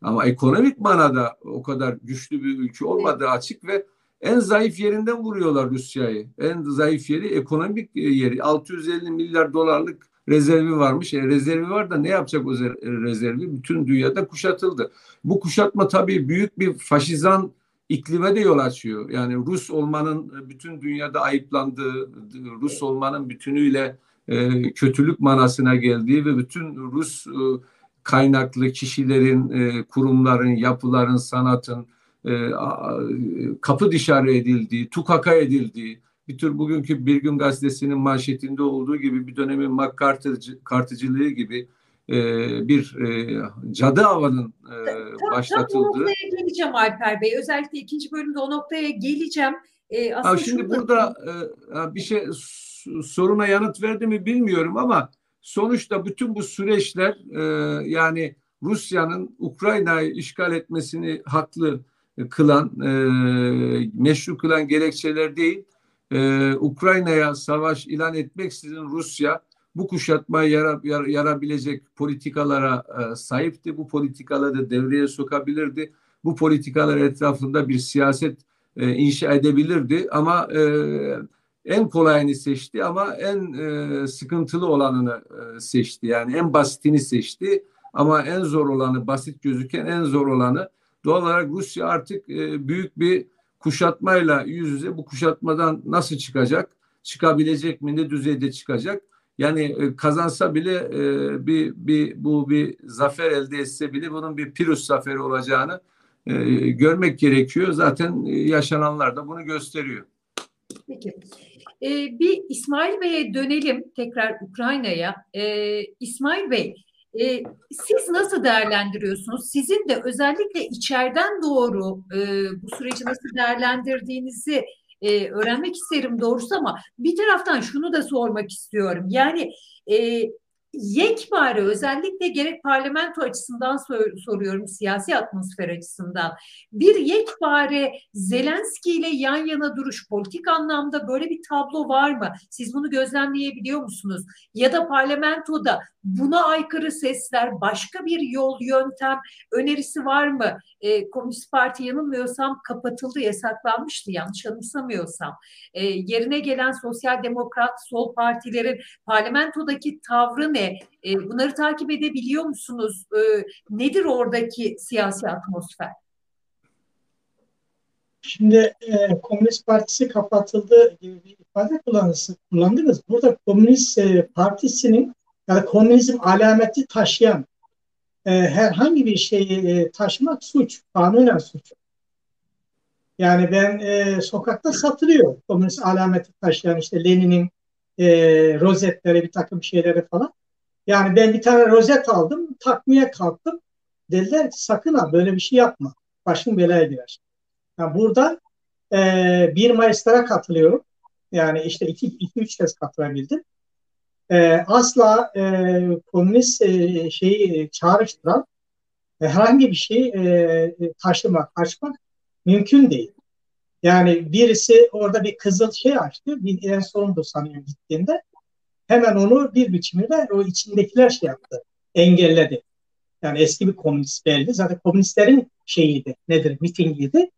ama ekonomik manada o kadar güçlü bir ülke olmadığı açık ve en zayıf yerinden vuruyorlar Rusya'yı. En zayıf yeri ekonomik yeri. 650 milyar dolarlık rezervi varmış. E, rezervi var da ne yapacak o rezervi? Bütün dünyada kuşatıldı. Bu kuşatma tabii büyük bir faşizan iklime de yol açıyor. Yani Rus olmanın bütün dünyada ayıplandığı, Rus olmanın bütünüyle e, kötülük manasına geldiği ve bütün Rus e, kaynaklı kişilerin, e, kurumların, yapıların, sanatın e, kapı dışarı edildiği, tukaka edildiği, bir tür bugünkü Bir Gün Gazetesi'nin manşetinde olduğu gibi bir dönemin McCarthy'cılığı gibi e, bir e, cadı avının e, tam, başlatıldığı. Tam o noktaya geleceğim Alper Bey. Özellikle ikinci bölümde o noktaya geleceğim. E, aslında şimdi şurada... burada e, bir şey soruna yanıt verdi mi bilmiyorum ama Sonuçta bütün bu süreçler e, yani Rusya'nın Ukrayna'yı işgal etmesini haklı kılan, e, meşru kılan gerekçeler değil. E, Ukrayna'ya savaş ilan etmeksizin Rusya bu kuşatmayı yara, yar, yarabilecek politikalara e, sahipti. Bu politikaları devreye sokabilirdi. Bu politikalar etrafında bir siyaset e, inşa edebilirdi ama e, en kolayını seçti ama en e, sıkıntılı olanını e, seçti. Yani en basitini seçti ama en zor olanı, basit gözüken en zor olanı doğal olarak Rusya artık e, büyük bir kuşatmayla yüz yüze bu kuşatmadan nasıl çıkacak? Çıkabilecek mi? Ne düzeyde çıkacak? Yani e, kazansa bile e, bir, bir bu bir zafer elde etse bile bunun bir Pirus zaferi olacağını e, görmek gerekiyor. Zaten e, yaşananlar da bunu gösteriyor. Peki. Ee, bir İsmail Bey'e dönelim tekrar Ukrayna'ya. Ee, İsmail Bey, e, siz nasıl değerlendiriyorsunuz? Sizin de özellikle içeriden doğru e, bu süreci nasıl değerlendirdiğinizi e, öğrenmek isterim doğrusu ama bir taraftan şunu da sormak istiyorum. Yani e, yekpare özellikle gerek parlamento açısından sor, soruyorum siyasi atmosfer açısından bir yekpare Zelenski ile yan yana duruş politik anlamda böyle bir tablo var mı? Siz bunu gözlemleyebiliyor musunuz? Ya da parlamentoda buna aykırı sesler başka bir yol yöntem önerisi var mı? E, Komünist Parti yanılmıyorsam kapatıldı yasaklanmıştı yanlış anımsamıyorsam. E, yerine gelen sosyal demokrat sol partilerin parlamentodaki tavrı ne? E, bunları takip edebiliyor musunuz? E, nedir oradaki siyasi atmosfer? Şimdi e, Komünist Partisi kapatıldı gibi bir ifade kullandınız. Burada Komünist e, Partisi'nin yani komünizm alameti taşıyan e, herhangi bir şeyi e, taşımak suç, kanunen suç. Yani ben e, sokakta satılıyor komünist alameti taşıyan işte Lenin'in e, rozetleri, bir takım şeyleri falan. Yani ben bir tane rozet aldım, takmaya kalktım. Dediler sakın ha böyle bir şey yapma. Başın belaya girer. Yani burada e, 1 Mayıs'lara katılıyorum. Yani işte 2-3 kez katılabildim. E, asla e, komünist e, şeyi çağrıştıran e, herhangi bir şey e, taşımak, açmak mümkün değil. Yani birisi orada bir kızıl şey açtı. Bir en sonunda sanıyorum gittiğinde. Hemen onu bir biçimde o içindekiler şey yaptı. Engelledi. Yani eski bir komünist belli. Zaten komünistlerin şeyiydi. Nedir? Mitingiydi.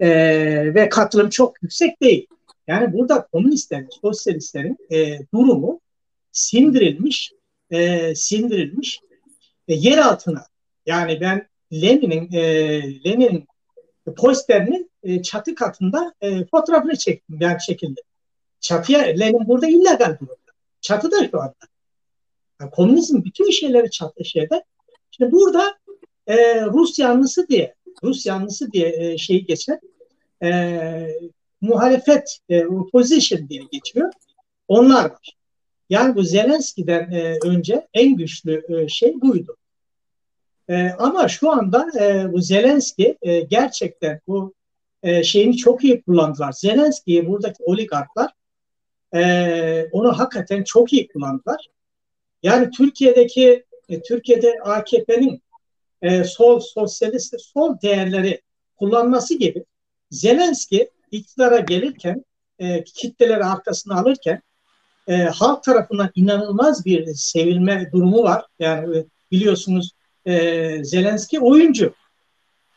Ee, ve katılım çok yüksek değil. Yani burada komünistlerin, sosyalistlerin e, durumu sindirilmiş, e, sindirilmiş e, yer altına. Yani ben Lenin'in e, Lenin'in posterinin e, çatı katında e, fotoğrafını çektim yani şekilde. Çatıya Lenin burada illegal durumda. Çatıda şu anda. Yani komünizm bütün şeyleri çatı şeyde. Şimdi burada e, Rus yanlısı diye Rus yanlısı diye e, şey geçer. E, muhalefet, e, opposition diye geçiyor. Onlar var. Yani bu Zelenski'den e, önce en güçlü e, şey buydu. E, ama şu anda e, bu Zelenski e, gerçekten bu e, şeyini çok iyi kullandılar. Zelenski'yi buradaki oligarklar e, onu hakikaten çok iyi kullandılar. Yani Türkiye'deki e, Türkiye'de AKP'nin e, sol sosyalist sol değerleri kullanması gibi Zelenski iktidara gelirken e, kitleleri arkasına alırken e, halk tarafından inanılmaz bir sevilme durumu var. Yani e, biliyorsunuz e, Zelenski oyuncu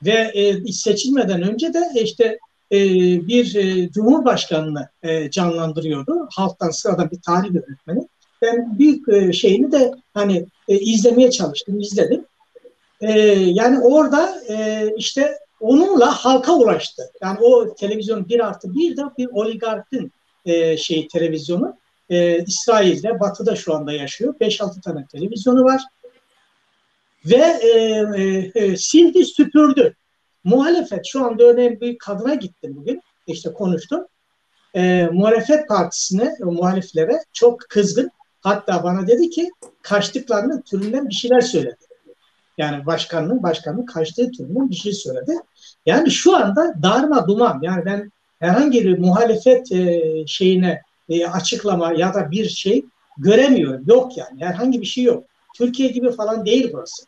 ve e, seçilmeden önce de işte e, bir e, cumhurbaşkanını e, canlandırıyordu. Halktan sıradan bir tarih öğretmeni. Ben büyük e, şeyini de hani e, izlemeye çalıştım, izledim. E, yani orada e, işte onunla halka ulaştı. Yani o televizyon bir artı bir de bir oligarkın e, şey televizyonu e, İsrail'de, Batı'da şu anda yaşıyor. 5-6 tane televizyonu var. Ve e, e, e, sildi süpürdü. Muhalefet şu anda örneğin bir kadına gittim bugün. işte konuştum. E, muhalefet partisine, o muhaliflere çok kızgın. Hatta bana dedi ki kaçtıklarının türünden bir şeyler söyledi. Yani başkanının başkanının kaçtığı türünden bir şey söyledi. Yani şu anda darma duman. Yani ben herhangi bir muhalefet e, şeyine e, açıklama ya da bir şey göremiyorum. Yok yani herhangi bir şey yok. Türkiye gibi falan değil burası.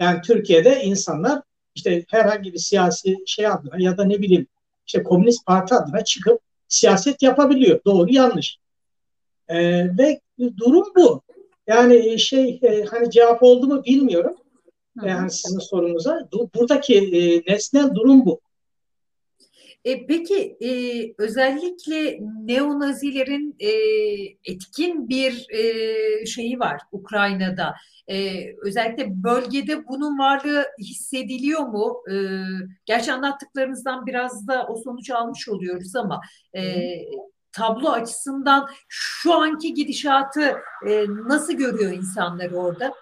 Yani Türkiye'de insanlar işte herhangi bir siyasi şey adına ya da ne bileyim işte Komünist Parti adına çıkıp siyaset yapabiliyor. Doğru yanlış. Ee, ve durum bu. Yani şey e, hani cevap oldu mu bilmiyorum. Yani sizin sorunuza. Buradaki e, nesnel durum bu. E, peki e, özellikle neonazilerin e, etkin bir e, şeyi var Ukrayna'da. E, özellikle bölgede bunun varlığı hissediliyor mu? E, gerçi anlattıklarınızdan biraz da o sonucu almış oluyoruz ama e, tablo açısından şu anki gidişatı e, nasıl görüyor insanlar orada?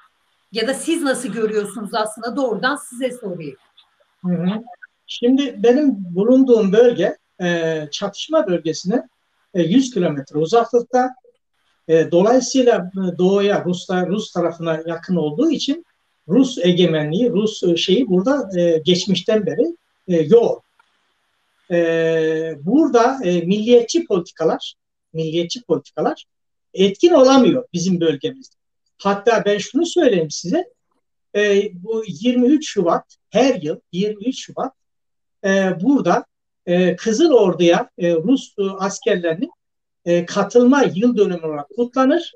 Ya da siz nasıl görüyorsunuz aslında doğrudan size sorayım. Hı hı. Şimdi benim bulunduğum bölge e, çatışma bölgesine e, 100 kilometre uzaklıkta. E, dolayısıyla e, doğuya Ruslar Rus tarafına yakın olduğu için Rus egemenliği, Rus e, şeyi burada e, geçmişten beri e, yok. E, burada e, milliyetçi politikalar, milliyetçi politikalar etkin olamıyor bizim bölgemizde. Hatta ben şunu söyleyeyim size, e, bu 23 Şubat her yıl 23 Şubat e, burada e, Kızıl Ordu'ya e, Rus e, askerlerinin e, katılma yıl dönümü olarak kutlanır.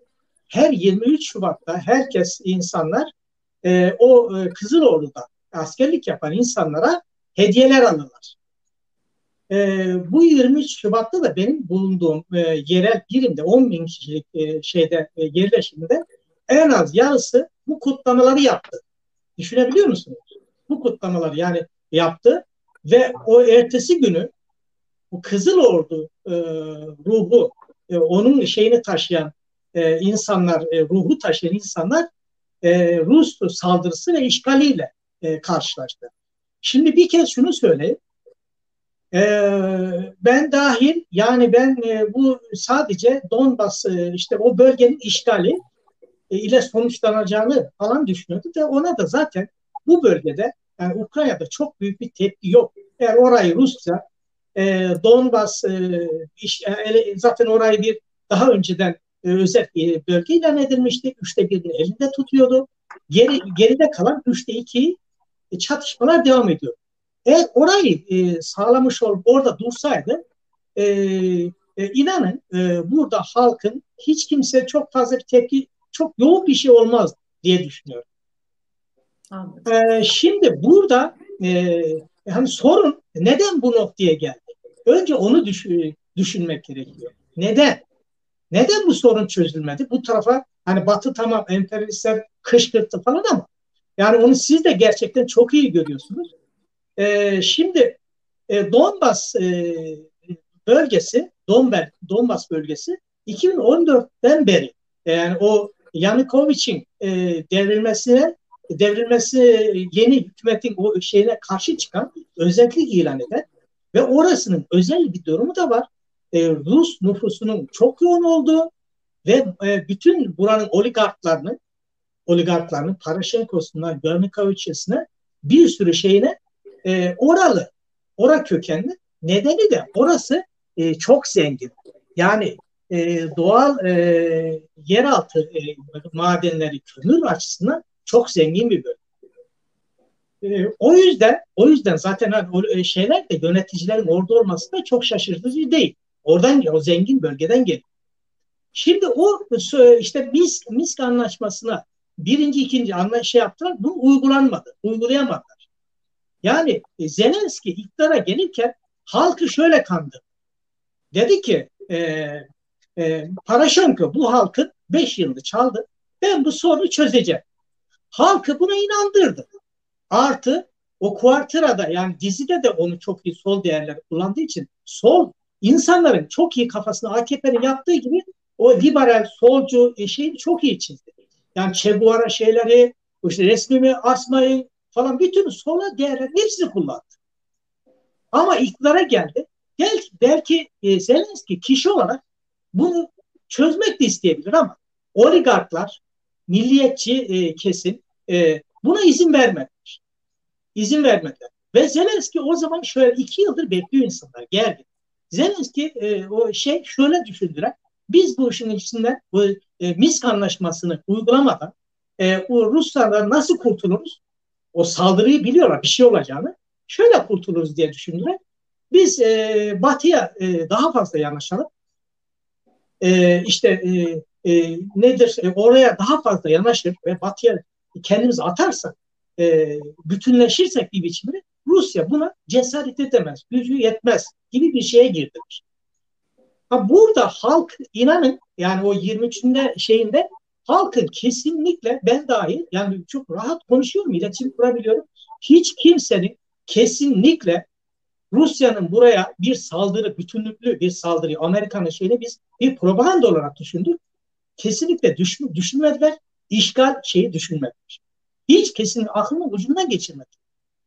Her 23 Şubat'ta herkes insanlar e, o e, Kızıl Ordu'da askerlik yapan insanlara hediyeler alırlar. E, bu 23 Şubat'ta da benim bulunduğum e, yerel birimde 10 bin kişilik e, şeyde e, yerleşimde en az yarısı bu kutlamaları yaptı. Düşünebiliyor musunuz? Bu kutlamaları yani yaptı ve o ertesi günü bu Kızıl Ordu e, ruhu, e, onun şeyini taşıyan e, insanlar, e, ruhu taşıyan insanlar e, Rus saldırısı ve işgaliyle e, karşılaştı. Şimdi bir kez şunu söyleyeyim. E, ben dahil yani ben e, bu sadece Donbas e, işte o bölgenin işgali e, ile sonuçlanacağını falan düşünüyordu ve ona da zaten bu bölgede yani Ukrayna'da çok büyük bir tepki yok. Eğer orayı Rusya, e, Donbas e, iş, e, zaten orayı bir daha önceden e, özel bir bölge ilan edilmişti. Üçte birini elinde tutuyordu. Geri, geride kalan üçte iki e, çatışmalar devam ediyor. Eğer orayı e, sağlamış olup orada dursaydı e, e, inanın e, burada halkın hiç kimse çok fazla bir tepki çok yoğun bir şey olmaz diye düşünüyorum. Ee, şimdi burada e, hani sorun neden bu noktaya geldi? Önce onu düşün, düşünmek gerekiyor. Neden? Neden bu sorun çözülmedi? Bu tarafa hani Batı tamam emperyalistler kışkırttı falan ama yani onu siz de gerçekten çok iyi görüyorsunuz. Ee, şimdi e, Donbas e, bölgesi, Donber, Donbas bölgesi 2014'ten beri yani o Yanukovic'in e, devrilmesine devrilmesi yeni hükümetin o şeyine karşı çıkan özellik ilan eden ve orasının özel bir durumu da var. E, Rus nüfusunun çok yoğun olduğu ve e, bütün buranın oligarklarının oligarklarının Paraşenko'sundan Görnikaviç'esine bir sürü şeyine e, oralı, ora kökenli nedeni de orası e, çok zengin. Yani e, doğal e, yeraltı e, madenleri kömür açısından çok zengin bir bölge. E, o yüzden o yüzden zaten hani e, şeyler de yöneticilerin orada olması da çok şaşırtıcı değil. Oradan o zengin bölgeden geliyor. Şimdi o işte Minsk, Minsk anlaşmasına birinci ikinci anla şey yaptılar. Bu uygulanmadı. Uygulayamadılar. Yani e, Zelenski iktidara gelirken halkı şöyle kandı. Dedi ki e, e, Paraşenko bu halkın beş yılını çaldı. Ben bu sorunu çözeceğim. Halkı buna inandırdı. Artı o kuartırada yani dizide de onu çok iyi sol değerler kullandığı için sol insanların çok iyi kafasına AKP'nin yaptığı gibi o liberal solcu şeyi çok iyi çizdi. Yani Che Guevara şeyleri, işte resmimi asmayı falan bütün sola değerler hepsini kullandı. Ama iktidara geldi. Gel, belki e, Zelenski kişi olarak bunu çözmek de isteyebilir ama oligarklar, milliyetçi e, kesim e, buna izin vermediler. İzin vermediler. Ve Zelenski o zaman şöyle iki yıldır bekliyor insanlar geldi. Zelenski e, o şey şöyle düşündüler. Biz bu işin içinden bu e, Minsk anlaşmasını uygulamadan e, o Ruslardan nasıl kurtuluruz? o saldırıyı biliyorlar bir şey olacağını. Şöyle kurtuluruz diye düşündüler. Biz e, batıya e, daha fazla yanaşalım. E, işte e, e, nedir e, oraya daha fazla yanaşır ve batıya kendimizi atarsak e, bütünleşirsek bir biçimde Rusya buna cesaret edemez, gücü yetmez gibi bir şeye girdiler. Ha burada halk inanın yani o 23'ünde şeyinde halkın kesinlikle ben dahil yani çok rahat konuşuyorum, iletişim kurabiliyorum. Hiç kimsenin kesinlikle Rusya'nın buraya bir saldırı, bütünlüklü bir saldırı, Amerika'nın şeyini biz bir propaganda olarak düşündük. Kesinlikle düşün, düşünmediler. İşgal şeyi düşünmediler. Hiç kesin aklının ucundan geçirmedi.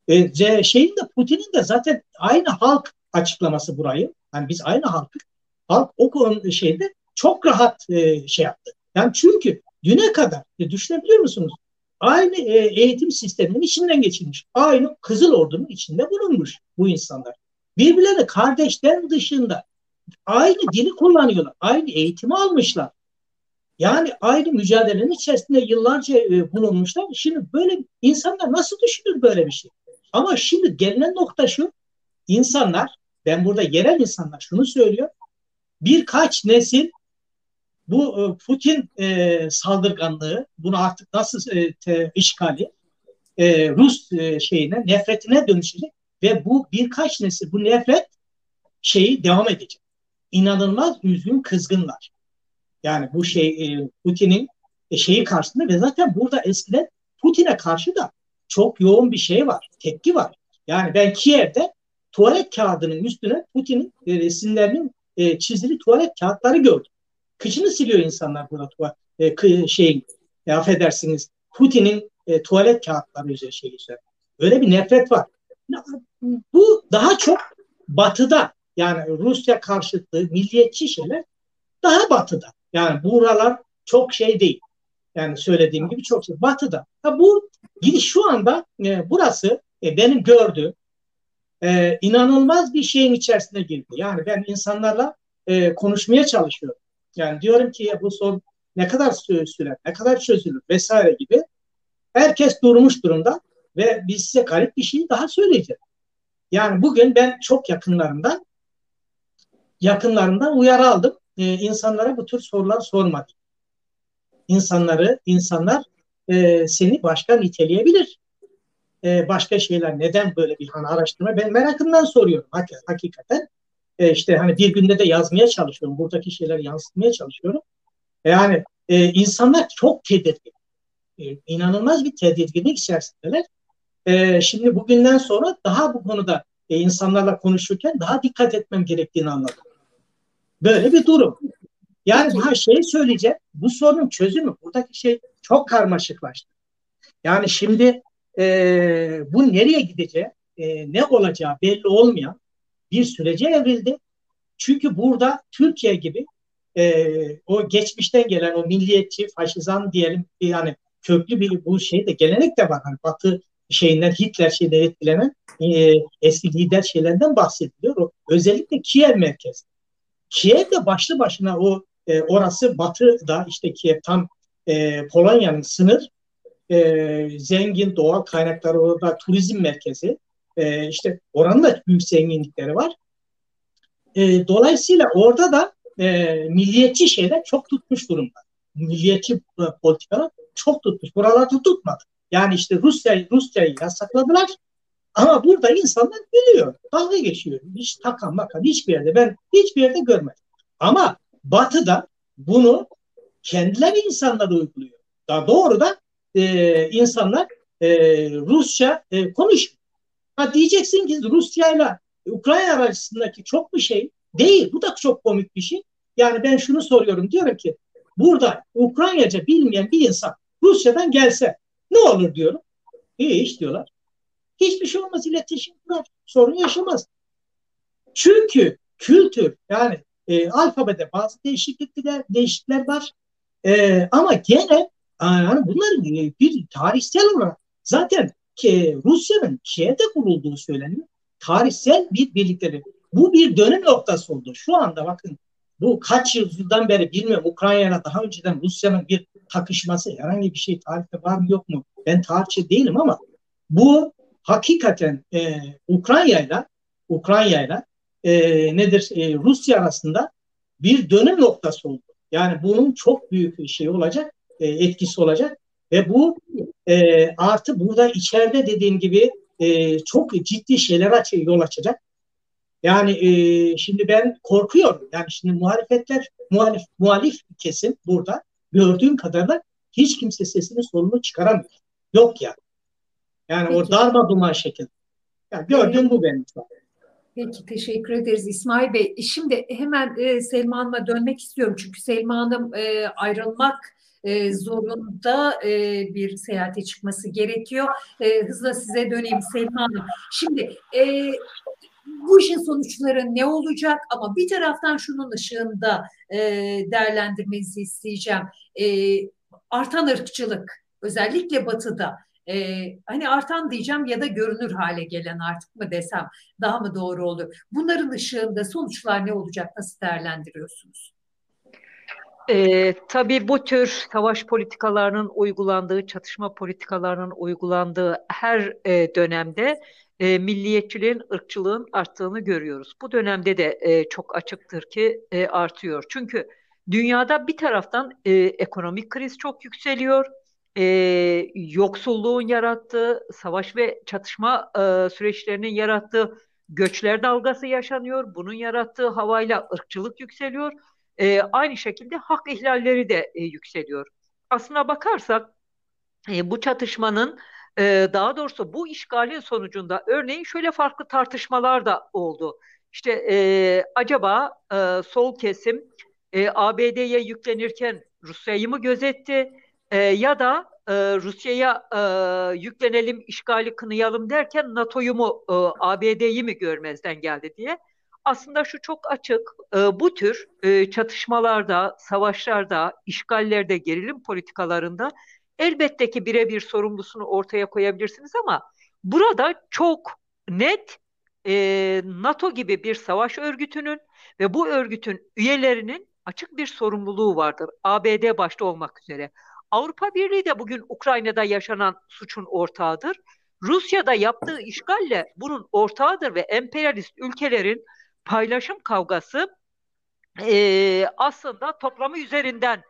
E, şeyin de Putin'in de zaten aynı halk açıklaması burayı. Yani biz aynı halkı. Halk o konu şeyde çok rahat e, şey yaptı. Yani çünkü düne kadar e, düşünebiliyor musunuz? Aynı e, eğitim sisteminin içinden geçirmiş. Aynı Kızıl Ordu'nun içinde bulunmuş bu insanlar. Birbirlerine kardeşten dışında aynı dili kullanıyorlar. Aynı eğitimi almışlar. Yani aynı mücadelenin içerisinde yıllarca e, bulunmuşlar. Şimdi böyle insanlar nasıl düşünür böyle bir şey? Ama şimdi gelinen nokta şu. İnsanlar, ben burada yerel insanlar şunu söylüyor. Birkaç nesil bu e, Putin e, saldırganlığı, bunu artık nasıl e, te, işgali, e, Rus e, şeyine, nefretine dönüşecek ve bu birkaç nesil bu nefret şeyi devam edecek. İnanılmaz üzgün, kızgınlar. Yani bu şey e, Putin'in e, şeyi karşısında ve zaten burada eskiden Putin'e karşı da çok yoğun bir şey var, tepki var. Yani ben Kiev'de tuvalet kağıdının üstüne Putin'in e, resimlerinin çizili tuvalet kağıtları gördüm. Kıçını siliyor insanlar burada tuvalet, e, şeyin, e, affedersiniz Putin'in tuvalet kağıtları üzerine şey üzerine. Öyle bir nefret var. Bu daha çok batıda yani Rusya karşıtı milliyetçi şeyler daha batıda. Yani buralar çok şey değil. Yani söylediğim gibi çok şey. Batıda. Ha bu gidiş şu anda e, burası e, benim gördüğüm e, inanılmaz bir şeyin içerisine girdi. Yani ben insanlarla e, konuşmaya çalışıyorum. Yani diyorum ki ya bu sorun ne kadar sürer, ne kadar çözülür vesaire gibi. Herkes durmuş durumda ve biz size garip bir şey daha söyleyeceğim. Yani bugün ben çok yakınlarımdan yakınlarımdan uyarı aldım. Ee, insanlara bu tür sorular sormadım. İnsanları, insanlar e, seni başka niteleyebilir. E, başka şeyler neden böyle bir hani araştırma ben merakımdan soruyorum hak, hakikaten. E, işte hani bir günde de yazmaya çalışıyorum. Buradaki şeyleri yansıtmaya çalışıyorum. Yani e, insanlar çok tedirgin. E, inanılmaz bir tedirginlik içerisindeler. E, şimdi bugünden sonra daha bu konuda e, insanlarla konuşurken daha dikkat etmem gerektiğini anladım. Böyle bir durum. Yani ha şey söyleyeceğim. Bu sorunun çözümü buradaki şey çok karmaşıklaştı. Yani şimdi e, bu nereye gideceği, e, ne olacağı belli olmayan bir sürece evrildi. Çünkü burada Türkiye gibi e, o geçmişten gelen o milliyetçi, faşizan diyelim yani köklü bir bu şey de gelenek de var. Hani Batı şeyinden Hitler şeyden etkilenen e, eski lider şeylerden bahsediliyor. O, özellikle Kiev merkezi. Kiev de başlı başına o e, orası batıda işte Kiev tam e, Polonya'nın sınır e, zengin doğal kaynakları orada turizm merkezi e, işte oranın da büyük zenginlikleri var. E, dolayısıyla orada da e, milliyetçi şeyler çok tutmuş durumda. Milliyetçi e, politikalar çok tutmuş. Buralarda tutmadı. Yani işte Rusya Rusya'yı yasakladılar. Ama burada insanlar biliyor. Dalga geçiyor. Hiç takan bakan hiçbir yerde. Ben hiçbir yerde görmedim. Ama Batı'da bunu kendileri insanlar uyguluyor. Daha doğru da e, insanlar e, Rusça e, konuşuyor. Ha diyeceksin ki Rusya ile Ukrayna arasındaki çok bir şey değil. Bu da çok komik bir şey. Yani ben şunu soruyorum diyorum ki burada Ukraynaca bilmeyen bir insan Rusya'dan gelse ne olur diyorum. Hiç diyorlar. Hiçbir şey olmaz iletişim kurar. Sorun yaşamaz. Çünkü kültür yani e, alfabede bazı değişiklikler, değişiklikler var. E, ama gene yani bunların bir tarihsel olarak zaten ki Rusya'nın Kiev'de kurulduğu söyleniyor. Tarihsel bir birlikleri. Bu bir dönüm noktası oldu. Şu anda bakın bu kaç yıldan beri bilmiyorum Ukrayna'yla daha önceden Rusya'nın bir takışması herhangi bir şey tarihte var mı yok mu? Ben tarihçi değilim ama Bu hakikaten e, Ukrayna'yla Ukrayna'yla e, nedir e, Rusya arasında bir dönüm noktası oldu. Yani bunun çok büyük bir şey olacak, e, etkisi olacak ve bu e, artı burada içeride dediğim gibi e, çok ciddi şeyler aç yol açacak. Yani e, şimdi ben korkuyorum. Yani şimdi muhalefetler, muhalif, muhalif kesim burada gördüğüm kadarıyla hiç kimse sesini solunu çıkaramıyor. Yok ya. Yani Peki. o darma duman şekilde. Yani gördüğüm bu benim. Peki teşekkür ederiz İsmail Bey. Şimdi hemen e, Selma Hanım'a dönmek istiyorum. Çünkü Selma Hanım e, ayrılmak e, zorunda e, bir seyahate çıkması gerekiyor. E, hızla size döneyim Selma Hanım. Şimdi e, bu işin sonuçları ne olacak ama bir taraftan şunun ışığında e, değerlendirmenizi isteyeceğim. E, artan ırkçılık özellikle batıda e, hani artan diyeceğim ya da görünür hale gelen artık mı desem daha mı doğru olur? Bunların ışığında sonuçlar ne olacak? Nasıl değerlendiriyorsunuz? E, tabii bu tür savaş politikalarının uygulandığı, çatışma politikalarının uygulandığı her e, dönemde e, milliyetçiliğin, ırkçılığın arttığını görüyoruz. Bu dönemde de e, çok açıktır ki e, artıyor. Çünkü dünyada bir taraftan e, ekonomik kriz çok yükseliyor. E, yoksulluğun yarattığı, savaş ve çatışma e, süreçlerinin yarattığı göçler dalgası yaşanıyor. Bunun yarattığı havayla ırkçılık yükseliyor. E, aynı şekilde hak ihlalleri de e, yükseliyor. Aslına bakarsak e, bu çatışmanın e, daha doğrusu bu işgalin sonucunda örneğin şöyle farklı tartışmalar da oldu. İşte e, acaba e, sol kesim e, ABD'ye yüklenirken Rusya'yı mı gözetti e, ya da e, Rusya'ya e, yüklenelim, işgali kınayalım derken NATO'yu mu e, ABD'yi mi görmezden geldi diye. Aslında şu çok açık, e, bu tür e, çatışmalarda, savaşlarda, işgallerde, gerilim politikalarında elbette ki birebir sorumlusunu ortaya koyabilirsiniz ama burada çok net e, NATO gibi bir savaş örgütünün ve bu örgütün üyelerinin açık bir sorumluluğu vardır. ABD başta olmak üzere. Avrupa Birliği de bugün Ukrayna'da yaşanan suçun ortağıdır. Rusya'da yaptığı işgalle bunun ortağıdır ve emperyalist ülkelerin paylaşım kavgası e, aslında toplamı üzerinden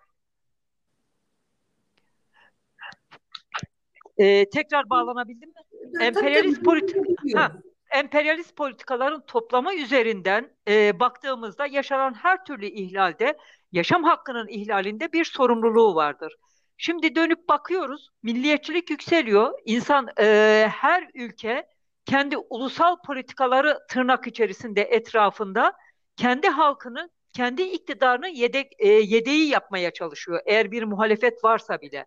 e, tekrar bağlanabildim mi? Emperyalist politika emperyalist politikaların toplamı üzerinden e, baktığımızda yaşanan her türlü ihlalde yaşam hakkının ihlalinde bir sorumluluğu vardır. Şimdi dönüp bakıyoruz, milliyetçilik yükseliyor. İnsan e, her ülke kendi ulusal politikaları tırnak içerisinde etrafında kendi halkını, kendi iktidarını yedek, e, yedeği yapmaya çalışıyor. Eğer bir muhalefet varsa bile.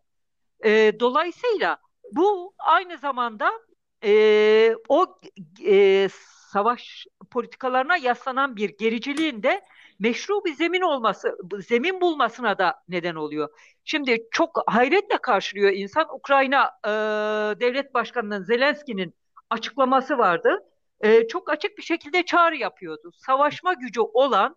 E, dolayısıyla bu aynı zamanda e, o e, savaş politikalarına yaslanan bir gericiliğin de meşru bir zemin olması, zemin bulmasına da neden oluyor. Şimdi çok hayretle karşılıyor insan Ukrayna e, devlet başkanının Zelenski'nin açıklaması vardı. E, çok açık bir şekilde çağrı yapıyordu. Savaşma gücü olan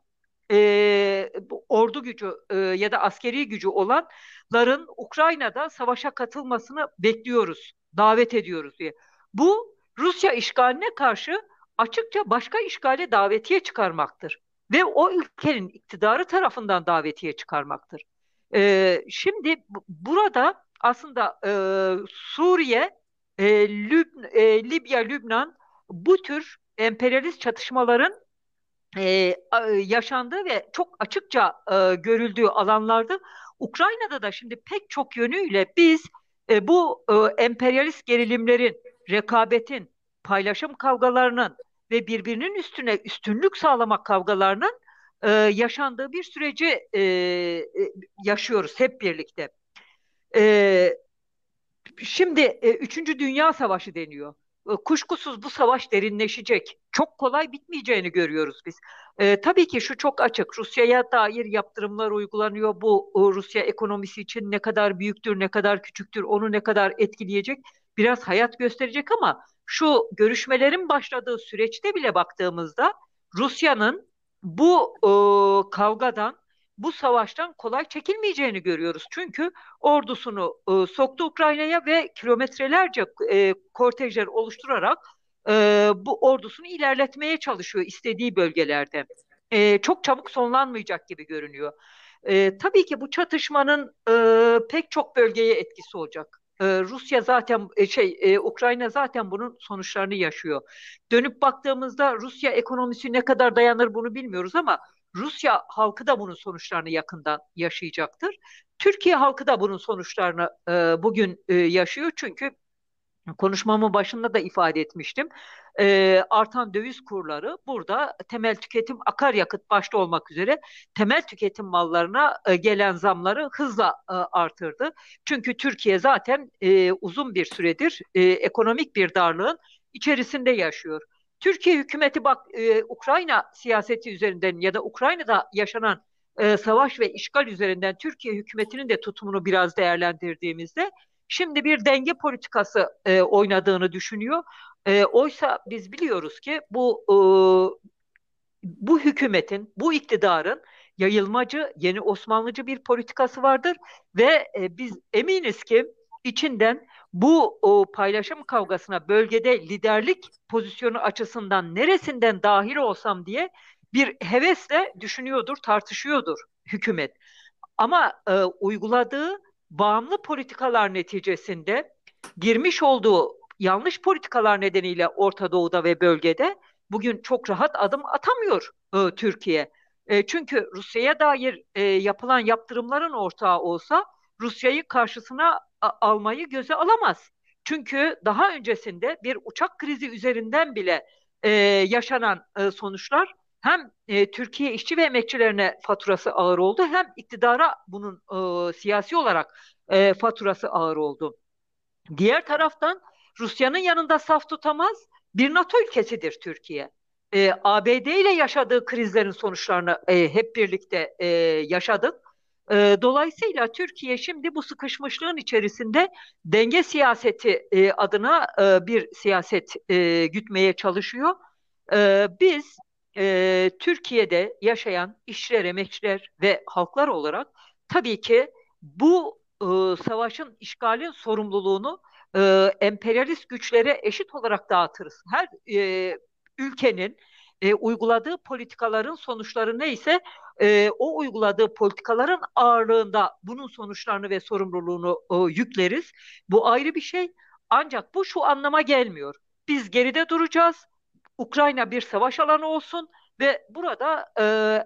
e, ordu gücü e, ya da askeri gücü olanların Ukrayna'da savaşa katılmasını bekliyoruz, davet ediyoruz diye. Bu Rusya işgaline karşı açıkça başka işgale davetiye çıkarmaktır ve o ülkenin iktidarı tarafından davetiye çıkarmaktır. E, şimdi burada aslında e, Suriye, e, Lüb, e, Libya, Lübnan bu tür emperyalist çatışmaların e, yaşandığı ve çok açıkça e, görüldüğü alanlarda Ukrayna'da da şimdi pek çok yönüyle biz e, bu e, emperyalist gerilimlerin, rekabetin, paylaşım kavgalarının ve birbirinin üstüne üstünlük sağlamak kavgalarının e, yaşandığı bir süreci e, e, yaşıyoruz hep birlikte. E, şimdi e, Üçüncü Dünya Savaşı deniyor. E, kuşkusuz bu savaş derinleşecek. Çok kolay bitmeyeceğini görüyoruz biz. E, tabii ki şu çok açık. Rusya'ya dair yaptırımlar uygulanıyor. Bu o, Rusya ekonomisi için ne kadar büyüktür, ne kadar küçüktür, onu ne kadar etkileyecek biraz hayat gösterecek ama şu görüşmelerin başladığı süreçte bile baktığımızda Rusya'nın bu e, kavgadan bu savaştan kolay çekilmeyeceğini görüyoruz. Çünkü ordusunu e, soktu Ukrayna'ya ve kilometrelerce e, kortejler oluşturarak e, bu ordusunu ilerletmeye çalışıyor istediği bölgelerde. E, çok çabuk sonlanmayacak gibi görünüyor. E, tabii ki bu çatışmanın e, pek çok bölgeye etkisi olacak. E, Rusya zaten e, şey e, Ukrayna zaten bunun sonuçlarını yaşıyor. Dönüp baktığımızda Rusya ekonomisi ne kadar dayanır bunu bilmiyoruz ama Rusya halkı da bunun sonuçlarını yakından yaşayacaktır. Türkiye halkı da bunun sonuçlarını e, bugün yaşıyor çünkü konuşmamın başında da ifade etmiştim. E, artan döviz kurları burada temel tüketim akaryakıt başta olmak üzere temel tüketim mallarına e, gelen zamları hızla e, artırdı. Çünkü Türkiye zaten e, uzun bir süredir e, ekonomik bir darlığın içerisinde yaşıyor. Türkiye hükümeti bak e, Ukrayna siyaseti üzerinden ya da Ukrayna'da yaşanan e, savaş ve işgal üzerinden Türkiye hükümetinin de tutumunu biraz değerlendirdiğimizde şimdi bir denge politikası e, oynadığını düşünüyor. E, oysa biz biliyoruz ki bu e, bu hükümetin, bu iktidarın yayılmacı, yeni Osmanlıcı bir politikası vardır ve e, biz eminiz ki içinden bu o paylaşım kavgasına bölgede liderlik pozisyonu açısından neresinden dahil olsam diye bir hevesle düşünüyordur, tartışıyordur hükümet. Ama e, uyguladığı bağımlı politikalar neticesinde girmiş olduğu yanlış politikalar nedeniyle Orta Doğu'da ve bölgede bugün çok rahat adım atamıyor e, Türkiye. E, çünkü Rusya'ya dair e, yapılan yaptırımların ortağı olsa Rusya'yı karşısına almayı göze alamaz. Çünkü daha öncesinde bir uçak krizi üzerinden bile e, yaşanan e, sonuçlar hem e, Türkiye işçi ve emekçilerine faturası ağır oldu hem iktidara bunun e, siyasi olarak e, faturası ağır oldu. Diğer taraftan Rusya'nın yanında saf tutamaz bir NATO ülkesidir Türkiye. E, ABD ile yaşadığı krizlerin sonuçlarını e, hep birlikte e, yaşadık. E, dolayısıyla Türkiye şimdi bu sıkışmışlığın içerisinde denge siyaseti e, adına e, bir siyaset e, gütmeye çalışıyor. E, biz e, Türkiye'de yaşayan işçiler, emekçiler ve halklar olarak tabii ki bu e, savaşın, işgalin sorumluluğunu e, emperyalist güçlere eşit olarak dağıtırız. Her e, ülkenin e, uyguladığı politikaların sonuçları neyse e, o uyguladığı politikaların ağırlığında bunun sonuçlarını ve sorumluluğunu e, yükleriz. Bu ayrı bir şey. Ancak bu şu anlama gelmiyor. Biz geride duracağız. Ukrayna bir savaş alanı olsun ve burada e,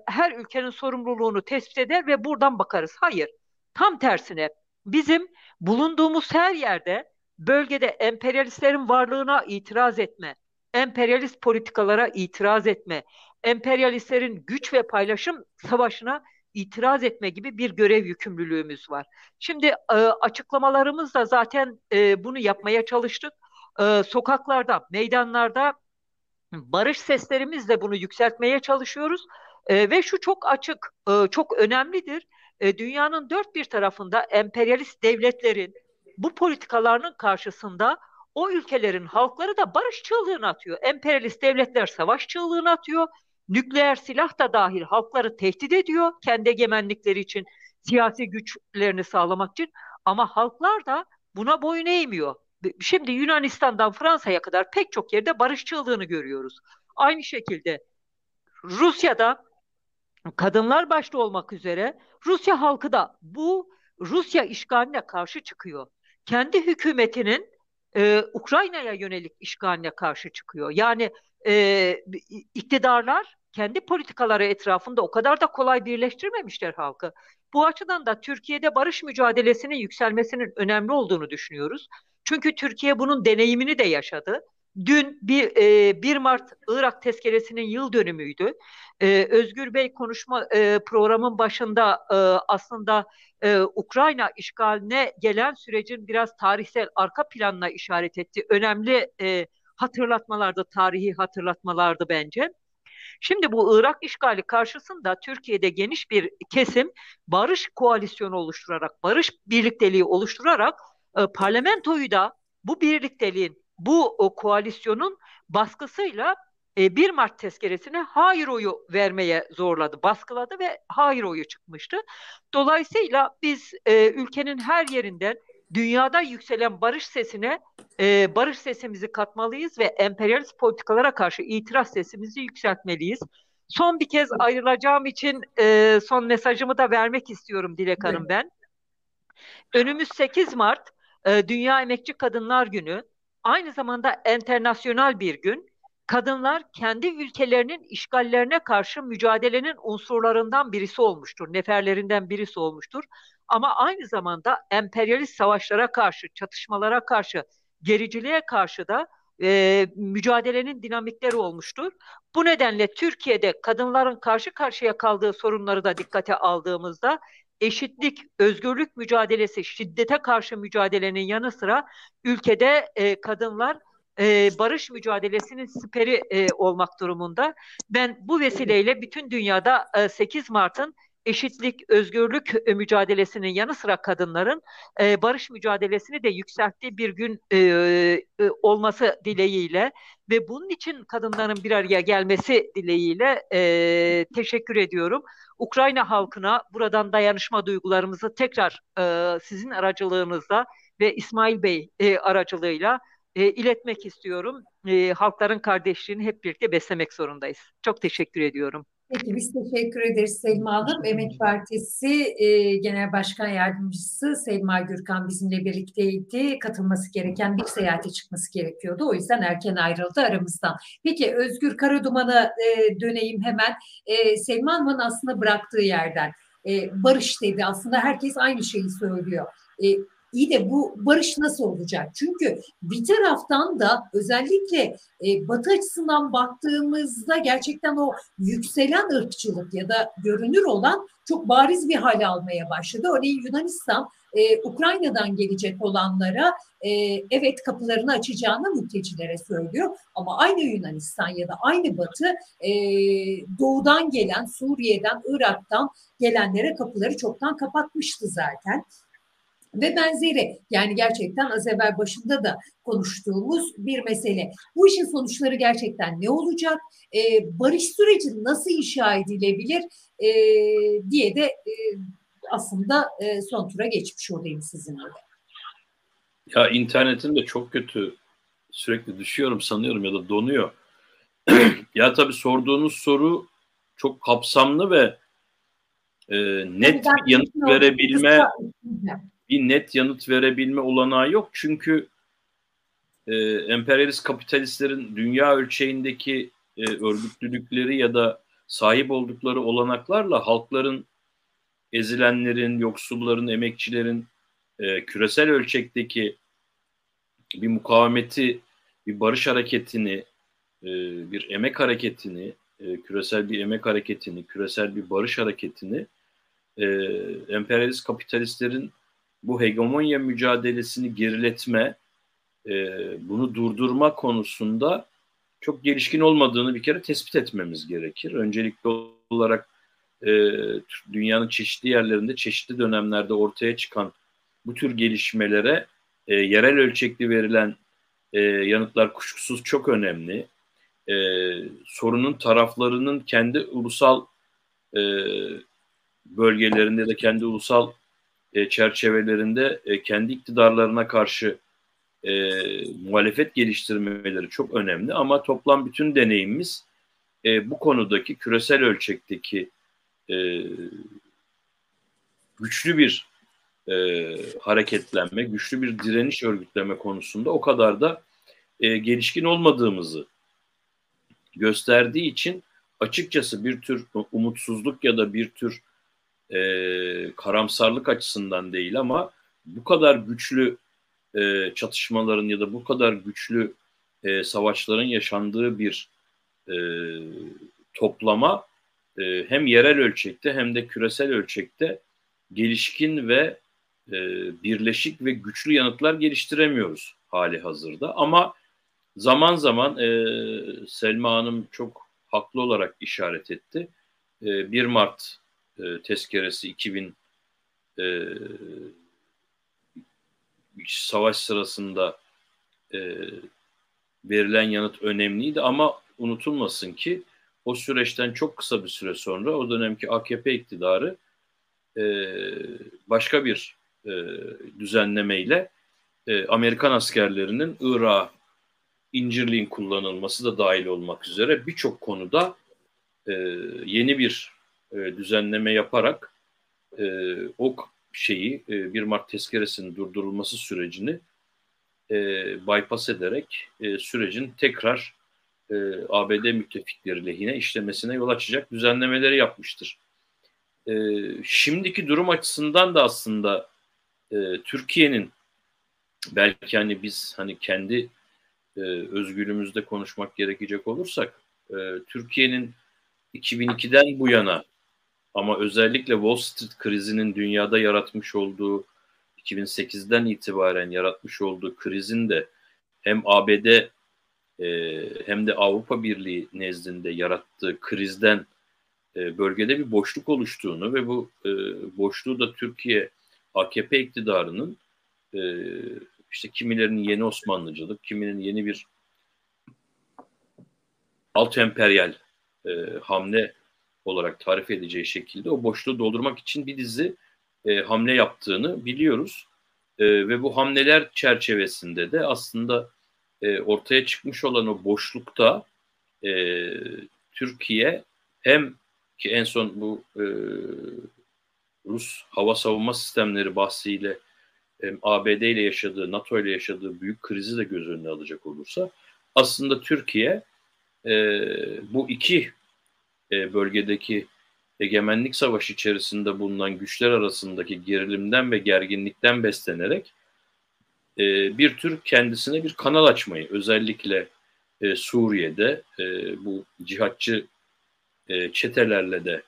her ülkenin sorumluluğunu tespit eder ve buradan bakarız. Hayır. Tam tersine bizim bulunduğumuz her yerde bölgede emperyalistlerin varlığına itiraz etme, emperyalist politikalara itiraz etme, emperyalistlerin güç ve paylaşım savaşına itiraz etme gibi bir görev yükümlülüğümüz var. Şimdi e, açıklamalarımızda zaten e, bunu yapmaya çalıştık. E, sokaklarda, meydanlarda barış seslerimizle bunu yükseltmeye çalışıyoruz. E, ve şu çok açık, e, çok önemlidir. E, dünyanın dört bir tarafında emperyalist devletlerin bu politikalarının karşısında o ülkelerin halkları da barış çığlığını atıyor. Emperyalist devletler savaş çığlığını atıyor. Nükleer silah da dahil halkları tehdit ediyor kendi egemenlikleri için, siyasi güçlerini sağlamak için. Ama halklar da buna boyun eğmiyor. Şimdi Yunanistan'dan Fransa'ya kadar pek çok yerde barış çığlığını görüyoruz. Aynı şekilde Rusya'da kadınlar başta olmak üzere Rusya halkı da bu Rusya işgaline karşı çıkıyor. Kendi hükümetinin e, Ukrayna'ya yönelik işgaline karşı çıkıyor. Yani e, iktidarlar kendi politikaları etrafında o kadar da kolay birleştirmemişler halkı. Bu açıdan da Türkiye'de barış mücadelesinin yükselmesinin önemli olduğunu düşünüyoruz. Çünkü Türkiye bunun deneyimini de yaşadı. Dün bir, e, 1 Mart Irak tezkeresinin yıl dönümüydü. E, Özgür Bey konuşma e, programın başında e, aslında e, Ukrayna işgaline gelen sürecin biraz tarihsel arka planına işaret etti. Önemli e, hatırlatmalardı, tarihi hatırlatmalardı bence. Şimdi bu Irak işgali karşısında Türkiye'de geniş bir kesim barış koalisyonu oluşturarak, barış birlikteliği oluşturarak e, parlamentoyu da bu birlikteliğin, bu o, koalisyonun baskısıyla e, 1 Mart tezkeresine hayır oyu vermeye zorladı, baskıladı ve hayır oyu çıkmıştı. Dolayısıyla biz e, ülkenin her yerinden dünyada yükselen barış sesine e, barış sesimizi katmalıyız ve emperyalist politikalara karşı itiraz sesimizi yükseltmeliyiz. Son bir kez ayrılacağım için e, son mesajımı da vermek istiyorum Dilek Hanım ben. Önümüz 8 Mart e, Dünya Emekçi Kadınlar Günü. Aynı zamanda enternasyonel bir gün. Kadınlar kendi ülkelerinin işgallerine karşı mücadelenin unsurlarından birisi olmuştur, neferlerinden birisi olmuştur. Ama aynı zamanda emperyalist savaşlara karşı, çatışmalara karşı, gericiliğe karşı da e, mücadelenin dinamikleri olmuştur. Bu nedenle Türkiye'de kadınların karşı karşıya kaldığı sorunları da dikkate aldığımızda eşitlik, özgürlük mücadelesi, şiddete karşı mücadelenin yanı sıra ülkede e, kadınlar e, barış mücadelesinin siperi e, olmak durumunda. Ben bu vesileyle bütün dünyada e, 8 Mart'ın eşitlik, özgürlük e, mücadelesinin yanı sıra kadınların e, barış mücadelesini de yükselttiği bir gün e, e, olması dileğiyle ve bunun için kadınların bir araya gelmesi dileğiyle e, teşekkür ediyorum. Ukrayna halkına buradan dayanışma duygularımızı tekrar e, sizin aracılığınızla ve İsmail Bey e, aracılığıyla e, iletmek istiyorum. E, halkların kardeşliğini hep birlikte beslemek zorundayız. Çok teşekkür ediyorum. Peki biz teşekkür ederiz Selma Hanım. Emek Partisi e, Genel Başkan Yardımcısı Selma Gürkan bizimle birlikteydi. Katılması gereken bir seyahate çıkması gerekiyordu. O yüzden erken ayrıldı aramızdan. Peki Özgür Karaduman'a e, döneyim hemen. E, Selma Hanım'ın aslında bıraktığı yerden. E, barış dedi aslında herkes aynı şeyi söylüyor. E, İyi de bu barış nasıl olacak? Çünkü bir taraftan da özellikle e, Batı açısından baktığımızda gerçekten o yükselen ırkçılık ya da görünür olan çok bariz bir hale almaya başladı. Örneğin Yunanistan e, Ukrayna'dan gelecek olanlara e, evet kapılarını açacağını mültecilere söylüyor. Ama aynı Yunanistan ya da aynı Batı e, doğudan gelen Suriye'den, Irak'tan gelenlere kapıları çoktan kapatmıştı zaten ve benzeri. Yani gerçekten az evvel başında da konuştuğumuz bir mesele. Bu işin sonuçları gerçekten ne olacak? Ee, barış süreci nasıl inşa edilebilir ee, diye de e, aslında e, son tura geçmiş olayım sizinle. Ya internetin de çok kötü sürekli düşüyorum sanıyorum ya da donuyor. ya tabii sorduğunuz soru çok kapsamlı ve e, net bir yanıt verebilme bir net yanıt verebilme olanağı yok. Çünkü e, emperyalist kapitalistlerin dünya ölçeğindeki e, örgütlülükleri ya da sahip oldukları olanaklarla halkların, ezilenlerin, yoksulların, emekçilerin e, küresel ölçekteki bir mukavemeti, bir barış hareketini, e, bir emek hareketini, e, küresel bir emek hareketini, küresel bir barış hareketini e, emperyalist kapitalistlerin bu hegemonya mücadelesini geriletme, e, bunu durdurma konusunda çok gelişkin olmadığını bir kere tespit etmemiz gerekir. Öncelikli olarak e, dünyanın çeşitli yerlerinde, çeşitli dönemlerde ortaya çıkan bu tür gelişmelere e, yerel ölçekli verilen e, yanıtlar kuşkusuz çok önemli. E, sorunun taraflarının kendi ulusal e, bölgelerinde de kendi ulusal e, çerçevelerinde e, kendi iktidarlarına karşı e, muhalefet geliştirmeleri çok önemli. Ama toplam bütün deneyimimiz e, bu konudaki küresel ölçekteki e, güçlü bir e, hareketlenme, güçlü bir direniş örgütleme konusunda o kadar da e, gelişkin olmadığımızı gösterdiği için açıkçası bir tür umutsuzluk ya da bir tür e, karamsarlık açısından değil ama bu kadar güçlü e, çatışmaların ya da bu kadar güçlü e, savaşların yaşandığı bir e, toplama e, hem yerel ölçekte hem de küresel ölçekte gelişkin ve e, birleşik ve güçlü yanıtlar geliştiremiyoruz hali hazırda. Ama zaman zaman e, Selma Hanım çok haklı olarak işaret etti. E, 1 Mart e, tezkeresi 2000 e, savaş sırasında e, verilen yanıt önemliydi. Ama unutulmasın ki o süreçten çok kısa bir süre sonra o dönemki AKP iktidarı e, başka bir e, düzenlemeyle e, Amerikan askerlerinin Irak'a incirliğin kullanılması da dahil olmak üzere birçok konuda e, yeni bir e, düzenleme yaparak e, o şeyi e, 1 Mart tezkeresinin durdurulması sürecini e, bypass ederek e, sürecin tekrar e, ABD müttefikleri lehine işlemesine yol açacak düzenlemeleri yapmıştır. E, şimdiki durum açısından da aslında e, Türkiye'nin belki hani biz hani kendi e, özgürlüğümüzde konuşmak gerekecek olursak e, Türkiye'nin 2002'den bu yana ama özellikle Wall Street krizinin dünyada yaratmış olduğu 2008'den itibaren yaratmış olduğu krizin de hem ABD e, hem de Avrupa Birliği nezdinde yarattığı krizden e, bölgede bir boşluk oluştuğunu ve bu e, boşluğu da Türkiye AKP iktidarının e, işte kimilerinin yeni Osmanlıcılık, kiminin yeni bir alt emperyal e, hamle olarak tarif edeceği şekilde o boşluğu doldurmak için bir dizi e, hamle yaptığını biliyoruz. E, ve bu hamleler çerçevesinde de aslında e, ortaya çıkmış olan o boşlukta e, Türkiye hem ki en son bu e, Rus hava savunma sistemleri bahsiyle e, ABD ile yaşadığı, NATO ile yaşadığı büyük krizi de göz önüne alacak olursa aslında Türkiye e, bu iki e, bölgedeki egemenlik savaşı içerisinde bulunan güçler arasındaki gerilimden ve gerginlikten beslenerek e, bir tür kendisine bir kanal açmayı özellikle e, Suriye'de e, bu cihatçı e, çetelerle de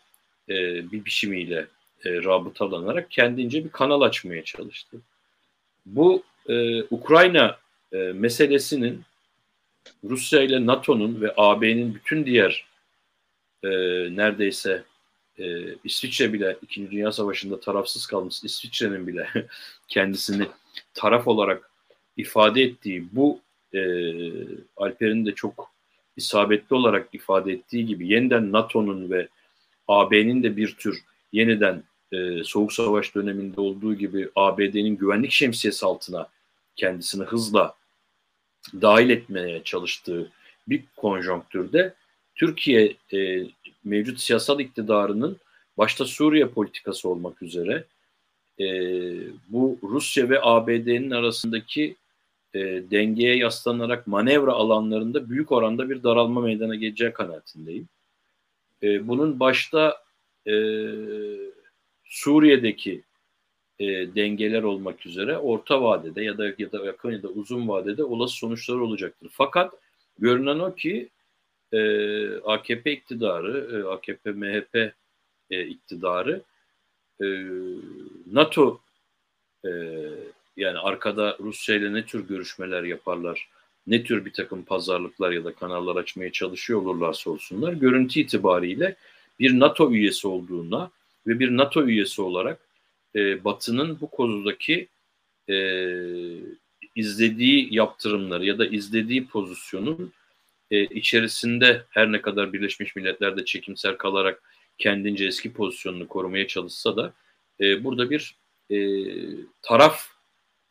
e, bir biçimiyle e, rabıtalanarak kendince bir kanal açmaya çalıştı. Bu e, Ukrayna e, meselesinin Rusya ile NATO'nun ve AB'nin bütün diğer e, neredeyse e, İsviçre bile İkinci Dünya Savaşı'nda tarafsız kalmış İsviçre'nin bile kendisini taraf olarak ifade ettiği bu e, Alper'in de çok isabetli olarak ifade ettiği gibi yeniden NATO'nun ve AB'nin de bir tür yeniden e, Soğuk Savaş döneminde olduğu gibi ABD'nin güvenlik şemsiyesi altına kendisini hızla dahil etmeye çalıştığı bir konjonktürde Türkiye e, mevcut siyasal iktidarının başta Suriye politikası olmak üzere e, bu Rusya ve ABD'nin arasındaki e, dengeye yaslanarak manevra alanlarında büyük oranda bir daralma meydana geleceği kanaatindeyim. E, bunun başta e, Suriye'deki e, dengeler olmak üzere orta vadede ya da ya da yakın ya da uzun vadede olası sonuçlar olacaktır. Fakat görünen o ki e, AKP iktidarı, e, AKP MHP e, iktidarı e, NATO e, yani arkada Rusya ile ne tür görüşmeler yaparlar, ne tür bir takım pazarlıklar ya da kanallar açmaya çalışıyor olurlarsa olsunlar, görüntü itibariyle bir NATO üyesi olduğuna ve bir NATO üyesi olarak e, Batı'nın bu konudaki e, izlediği yaptırımları ya da izlediği pozisyonun e, içerisinde her ne kadar Birleşmiş Milletler'de çekimser kalarak kendince eski pozisyonunu korumaya çalışsa da e, burada bir e, taraf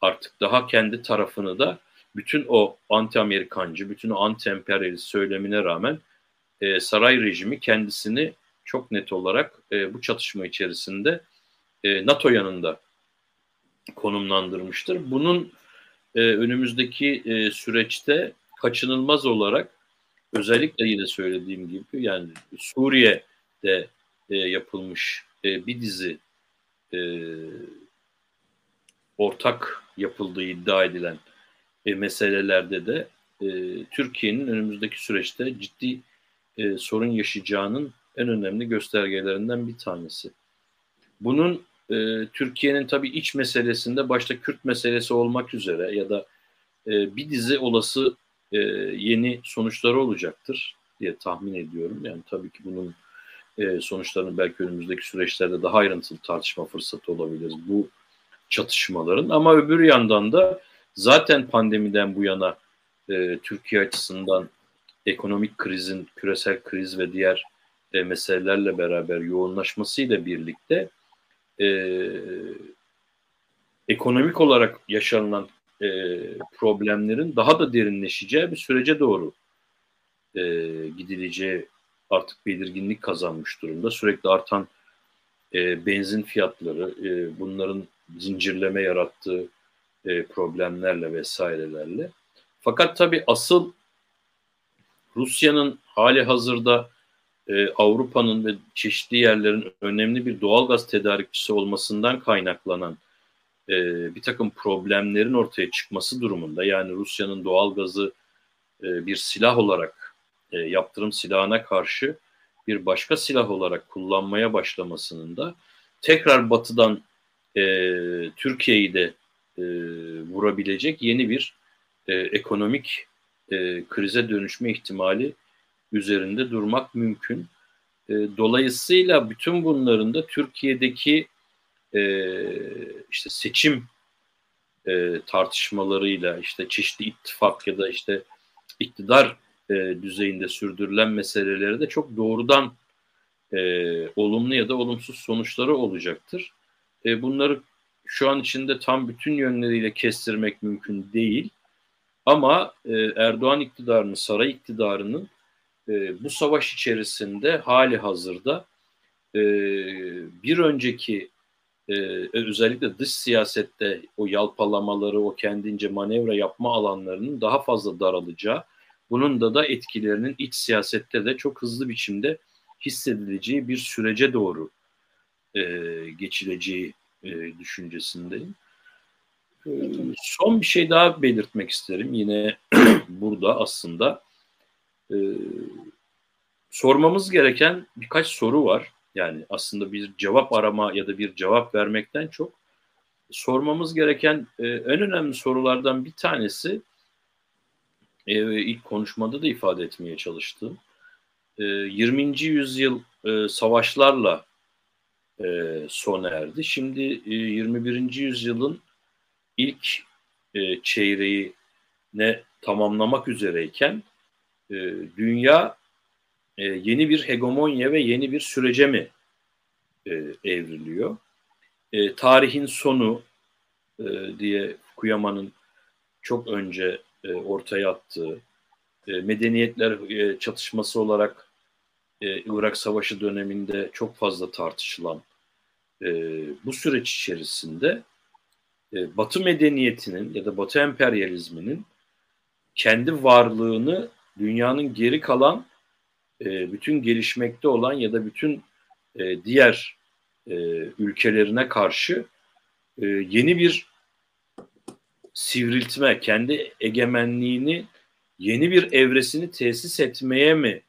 artık daha kendi tarafını da bütün o anti-Amerikancı, bütün o anti-emperyalist söylemine rağmen e, saray rejimi kendisini çok net olarak e, bu çatışma içerisinde e, NATO yanında konumlandırmıştır. Bunun e, önümüzdeki e, süreçte kaçınılmaz olarak özellikle yine söylediğim gibi yani Suriye'de e, yapılmış e, bir dizi e, ortak yapıldığı iddia edilen e, meselelerde de e, Türkiye'nin önümüzdeki süreçte ciddi e, sorun yaşayacağının en önemli göstergelerinden bir tanesi. Bunun e, Türkiye'nin tabii iç meselesinde başta Kürt meselesi olmak üzere ya da e, bir dizi olası e, yeni sonuçları olacaktır diye tahmin ediyorum. Yani tabii ki bunun e, sonuçlarını belki önümüzdeki süreçlerde daha ayrıntılı tartışma fırsatı olabilir bu çatışmaların. Ama öbür yandan da zaten pandemiden bu yana e, Türkiye açısından ekonomik krizin, küresel kriz ve diğer e, meselelerle beraber yoğunlaşmasıyla birlikte e, ekonomik olarak yaşanılan e, problemlerin daha da derinleşeceği bir sürece doğru e, gidileceği artık belirginlik kazanmış durumda. Sürekli artan e, benzin fiyatları, e, bunların zincirleme yarattığı e, problemlerle vesairelerle. Fakat tabii asıl Rusya'nın hali hazırda e, Avrupa'nın ve çeşitli yerlerin önemli bir doğalgaz tedarikçisi olmasından kaynaklanan e, bir takım problemlerin ortaya çıkması durumunda yani Rusya'nın doğalgazı e, bir silah olarak e, yaptırım silahına karşı bir başka silah olarak kullanmaya başlamasının da tekrar batıdan e, Türkiye'yi de e, vurabilecek yeni bir e, ekonomik e, krize dönüşme ihtimali üzerinde durmak mümkün. E, dolayısıyla bütün bunların da Türkiye'deki e, işte seçim e, tartışmalarıyla işte çeşitli ittifak ya da işte iktidar e, düzeyinde sürdürülen meseleleri de çok doğrudan e, olumlu ya da olumsuz sonuçları olacaktır. E, bunları şu an içinde tam bütün yönleriyle kestirmek mümkün değil. Ama e, Erdoğan iktidarının, saray iktidarının e, bu savaş içerisinde hali hazırda e, bir önceki e, özellikle dış siyasette o yalpalamaları, o kendince manevra yapma alanlarının daha fazla daralacağı, bunun da da etkilerinin iç siyasette de çok hızlı biçimde hissedileceği bir sürece doğru e, geçileceği e, düşüncesindeyim. E, son bir şey daha belirtmek isterim. Yine burada aslında e, sormamız gereken birkaç soru var. Yani aslında bir cevap arama ya da bir cevap vermekten çok sormamız gereken e, en önemli sorulardan bir tanesi e, ilk konuşmada da ifade etmeye çalıştım. E, 20. yüzyıl e, savaşlarla e, sona erdi. Şimdi e, 21. yüzyılın ilk e, çeyreği ne tamamlamak üzereyken e, dünya e, yeni bir hegemonya ve yeni bir sürece mi e, evriliyor? E, tarihin sonu e, diye Kuyama'nın çok önce e, ortaya attığı e, medeniyetler e, çatışması olarak e, Irak Savaşı döneminde çok fazla tartışılan e, bu süreç içerisinde e, Batı medeniyetinin ya da Batı emperyalizminin kendi varlığını dünyanın geri kalan e, bütün gelişmekte olan ya da bütün e, diğer e, ülkelerine karşı yeni bir sivriltme, kendi egemenliğini yeni bir evresini tesis etmeye mi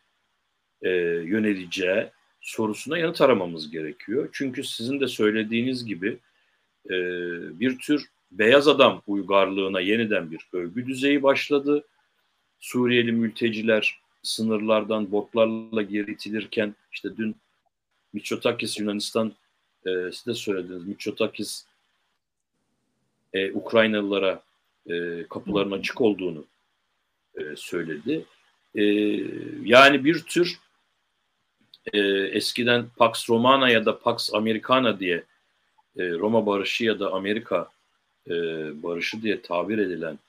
e, yöneleceği sorusuna yanıt aramamız gerekiyor. Çünkü sizin de söylediğiniz gibi bir tür beyaz adam uygarlığına yeniden bir övgü düzeyi başladı. Suriyeli mülteciler sınırlardan botlarla geri itilirken işte dün Mitsotakis Yunanistan e, siz de söylediniz Mitsotakis e, Ukraynalılara e, kapıların açık olduğunu e, söyledi. E, yani bir tür e, eskiden Pax Romana ya da Pax Americana diye e, Roma barışı ya da Amerika e, barışı diye tabir edilen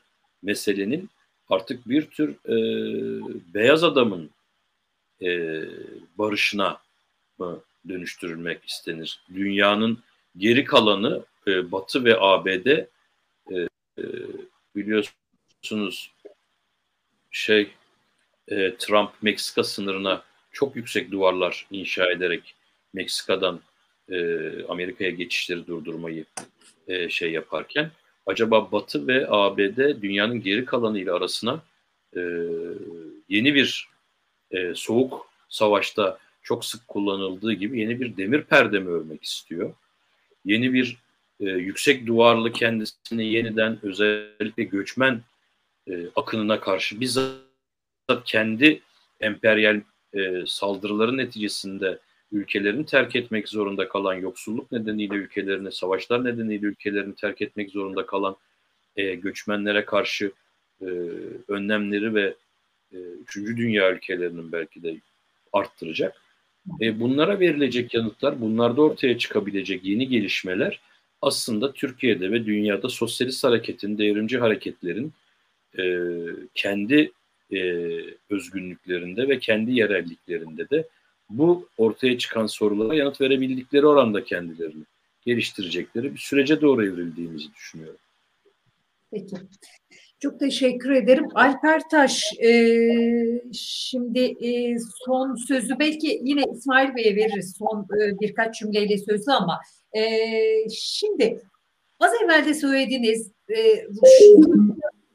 meselenin artık bir tür e, beyaz adamın e, barışına mı dönüştürülmek istenir? Dünyanın geri kalanı e, Batı ve ABD e, e, biliyorsunuz şey e, Trump Meksika sınırına çok yüksek duvarlar inşa ederek Meksika'dan e, Amerika'ya geçişleri durdurmayı e, şey yaparken acaba Batı ve ABD dünyanın geri kalanıyla arasına e, yeni bir e, soğuk savaşta çok sık kullanıldığı gibi yeni bir demir perde mi örmek istiyor? Yeni bir e, yüksek duvarlı kendisini yeniden özellikle göçmen e, akınına karşı bizzat kendi emperyal e, saldırıların neticesinde ülkelerini terk etmek zorunda kalan, yoksulluk nedeniyle ülkelerini, savaşlar nedeniyle ülkelerini terk etmek zorunda kalan e, göçmenlere karşı e, önlemleri ve e, üçüncü dünya ülkelerinin belki de arttıracak. E, bunlara verilecek yanıtlar, bunlarda ortaya çıkabilecek yeni gelişmeler aslında Türkiye'de ve dünyada sosyalist hareketin, devrimci hareketlerin e, kendi e, özgünlüklerinde ve kendi yerelliklerinde de bu ortaya çıkan sorulara yanıt verebildikleri oranda kendilerini geliştirecekleri bir sürece doğru evrildiğimizi düşünüyorum. Peki. Çok teşekkür ederim. Alper Taş, e, şimdi e, son sözü belki yine İsmail Bey'e veririz son e, birkaç cümleyle sözü ama e, şimdi az evvel de söylediğiniz e,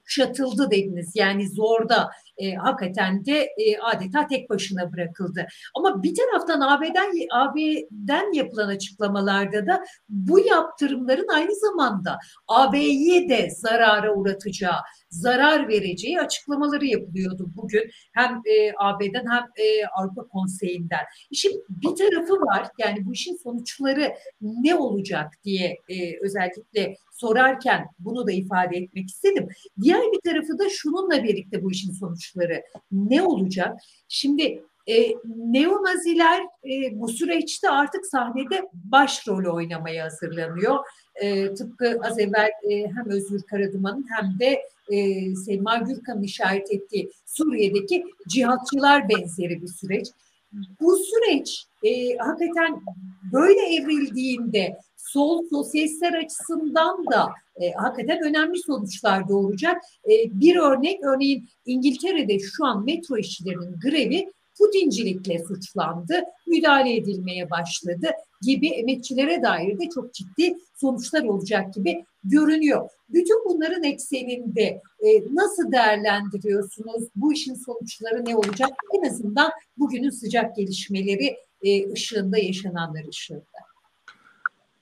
kuşatıldı dediniz. Yani zorda e, hakikaten de e, adeta tek başına bırakıldı. Ama bir taraftan AB'den AB'den yapılan açıklamalarda da bu yaptırımların aynı zamanda AB'yi de zarara uğratacağı, zarar vereceği açıklamaları yapılıyordu bugün. Hem e, AB'den hem e, Avrupa Konseyi'nden. İşin bir tarafı var. Yani bu işin sonuçları ne olacak diye e, özellikle sorarken bunu da ifade etmek istedim. Diğer bir tarafı da şununla birlikte bu işin sonuçları ne olacak? Şimdi e, neonaziler e, bu süreçte artık sahnede başrol oynamaya hazırlanıyor. E, tıpkı az evvel e, hem Özgür Karaduman'ın hem de e, Selma Gürkan'ın işaret ettiği Suriye'deki cihatçılar benzeri bir süreç. Bu süreç e, hakikaten böyle evrildiğinde sol sosyalistler açısından da e, hakikaten önemli sonuçlar doğuracak. E, bir örnek örneğin İngiltere'de şu an metro işçilerinin grevi Putincilikle suçlandı, müdahale edilmeye başladı gibi emekçilere dair de çok ciddi sonuçlar olacak gibi görünüyor. Bütün bunların ekseninde e, nasıl değerlendiriyorsunuz? Bu işin sonuçları ne olacak? En azından bugünün sıcak gelişmeleri e, ışığında, yaşananlar ışığında.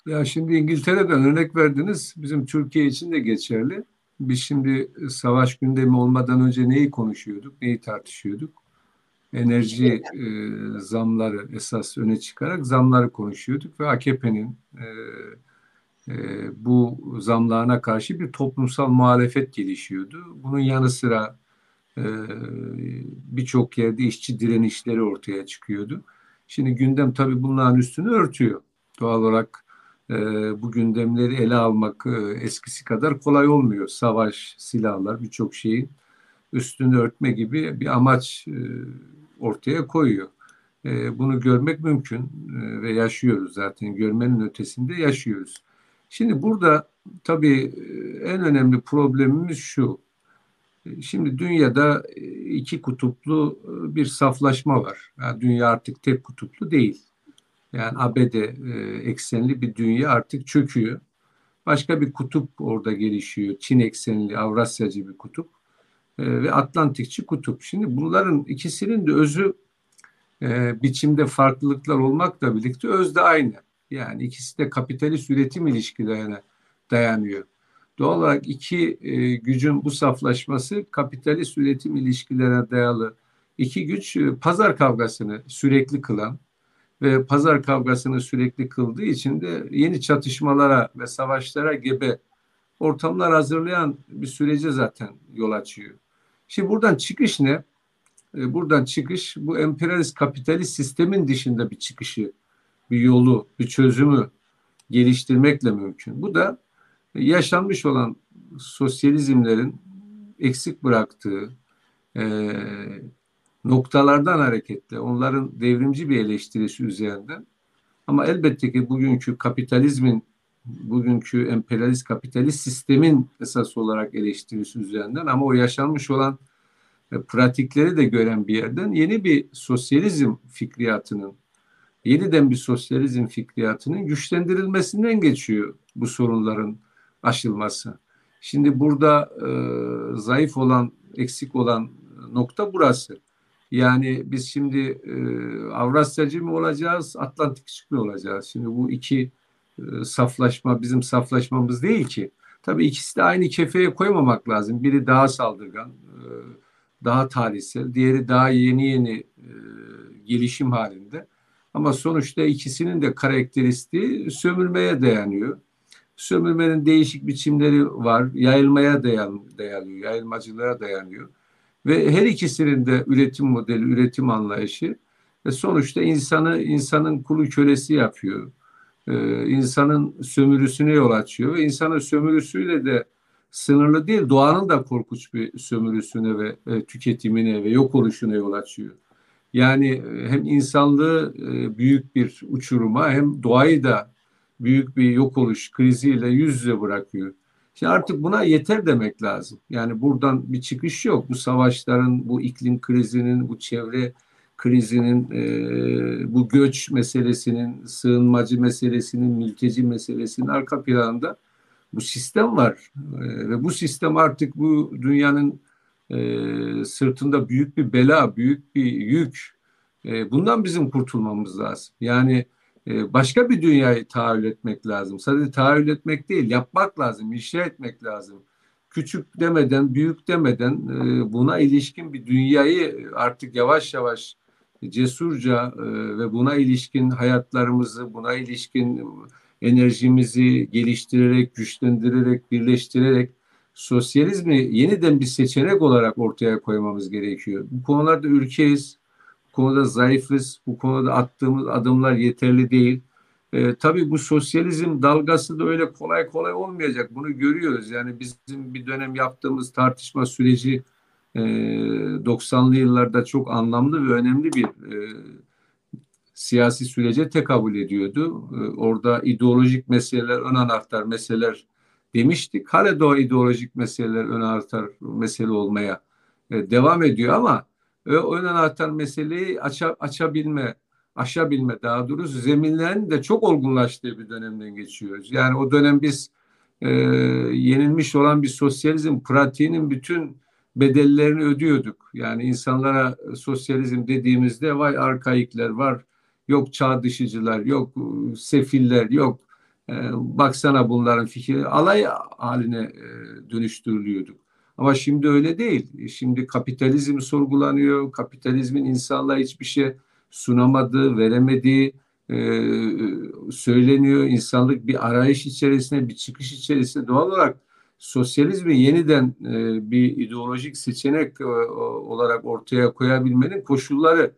Ya şimdi İngiltere'den örnek verdiniz. Bizim Türkiye için de geçerli. Biz şimdi savaş gündemi olmadan önce neyi konuşuyorduk, neyi tartışıyorduk? Enerji e, zamları esas öne çıkarak zamları konuşuyorduk ve AKP'nin e, e, bu zamlarına karşı bir toplumsal muhalefet gelişiyordu. Bunun yanı sıra e, birçok yerde işçi direnişleri ortaya çıkıyordu. Şimdi gündem tabii bunların üstünü örtüyor. Doğal olarak e, bu gündemleri ele almak e, eskisi kadar kolay olmuyor. Savaş, silahlar birçok şeyin üstünü örtme gibi bir amaç e, ortaya koyuyor. E, bunu görmek mümkün e, ve yaşıyoruz zaten. Görmenin ötesinde yaşıyoruz. Şimdi burada tabii en önemli problemimiz şu. Şimdi dünyada iki kutuplu bir saflaşma var. Yani dünya artık tek kutuplu değil. Yani ABD eksenli bir dünya artık çöküyor. Başka bir kutup orada gelişiyor. Çin eksenli, Avrasyacı bir kutup ve Atlantikçi kutup. Şimdi bunların ikisinin de özü biçimde farklılıklar olmakla birlikte öz de aynı. Yani ikisi de kapitalist üretim ilişkilerine dayanıyor. Doğal olarak iki e, gücün bu saflaşması kapitalist üretim ilişkilerine dayalı iki güç e, pazar kavgasını sürekli kılan ve pazar kavgasını sürekli kıldığı için de yeni çatışmalara ve savaşlara gebe ortamlar hazırlayan bir sürece zaten yol açıyor. Şimdi buradan çıkış ne? E, buradan çıkış bu emperyalist kapitalist sistemin dışında bir çıkışı bir yolu, bir çözümü geliştirmekle mümkün. Bu da yaşanmış olan sosyalizmlerin eksik bıraktığı e, noktalardan hareketle onların devrimci bir eleştirisi üzerinden ama elbette ki bugünkü kapitalizmin bugünkü emperyalist kapitalist sistemin esas olarak eleştirisi üzerinden ama o yaşanmış olan e, pratikleri de gören bir yerden yeni bir sosyalizm fikriyatının yeniden bir sosyalizm fikriyatının güçlendirilmesinden geçiyor bu sorunların aşılması. Şimdi burada e, zayıf olan, eksik olan nokta burası. Yani biz şimdi e, Avrasyacı mı olacağız, Atlantikçi mi olacağız? Şimdi bu iki saflaşma bizim saflaşmamız değil ki. Tabii ikisi de aynı kefeye koymamak lazım. Biri daha saldırgan, e, daha tarihsel, diğeri daha yeni yeni e, gelişim halinde. Ama sonuçta ikisinin de karakteristiği sömürmeye dayanıyor. Sömürmenin değişik biçimleri var. Yayılmaya dayan, dayanıyor. Yayılmacılığa dayanıyor. ve her ikisinin de üretim modeli, üretim anlayışı ve sonuçta insanı insanın kulu kölesi yapıyor. Ee, insanın sömürüsüne yol açıyor ve insanın sömürüsüyle de sınırlı değil, doğanın da korkunç bir sömürüsüne ve e, tüketimine ve yok oluşuna yol açıyor. Yani e, hem insanlığı e, büyük bir uçuruma hem doğayı da büyük bir yok oluş kriziyle yüz yüze bırakıyor. Şimdi artık buna yeter demek lazım. Yani buradan bir çıkış yok. Bu savaşların, bu iklim krizinin, bu çevre krizinin, e, bu göç meselesinin, sığınmacı meselesinin, mülteci meselesinin arka planında bu sistem var. E, ve bu sistem artık bu dünyanın e, sırtında büyük bir bela, büyük bir yük. E, bundan bizim kurtulmamız lazım. Yani e, başka bir dünyayı tahayyül etmek lazım. Sadece tahayyül etmek değil, yapmak lazım, inşa etmek lazım. Küçük demeden, büyük demeden e, buna ilişkin bir dünyayı artık yavaş yavaş cesurca e, ve buna ilişkin hayatlarımızı, buna ilişkin enerjimizi geliştirerek, güçlendirerek, birleştirerek sosyalizmi yeniden bir seçenek olarak ortaya koymamız gerekiyor. Bu konularda ülkeyiz, bu konuda zayıfız, bu konuda attığımız adımlar yeterli değil. E, tabii bu sosyalizm dalgası da öyle kolay kolay olmayacak. Bunu görüyoruz. Yani bizim bir dönem yaptığımız tartışma süreci e, 90'lı yıllarda çok anlamlı ve önemli bir e, siyasi sürece tekabül ediyordu. E, orada ideolojik meseleler, ön anahtar meseleler demiştik. Hala da ideolojik meseleler ön anahtar mesele olmaya e, devam ediyor ama e, ön anahtar meseleyi aça, açabilme, aşabilme daha doğrusu zeminlerin de çok olgunlaştığı bir dönemden geçiyoruz. Yani o dönem biz e, yenilmiş olan bir sosyalizm pratiğinin bütün bedellerini ödüyorduk. Yani insanlara sosyalizm dediğimizde vay arkaikler var, yok çağ dışıcılar, yok sefiller, yok e, baksana bunların fikri alay haline e, dönüştürülüyorduk. Ama şimdi öyle değil. Şimdi kapitalizm sorgulanıyor. Kapitalizmin insanlığa hiçbir şey sunamadığı, veremediği e, söyleniyor. İnsanlık bir arayış içerisinde, bir çıkış içerisinde doğal olarak sosyalizmi yeniden e, bir ideolojik seçenek e, olarak ortaya koyabilmenin koşulları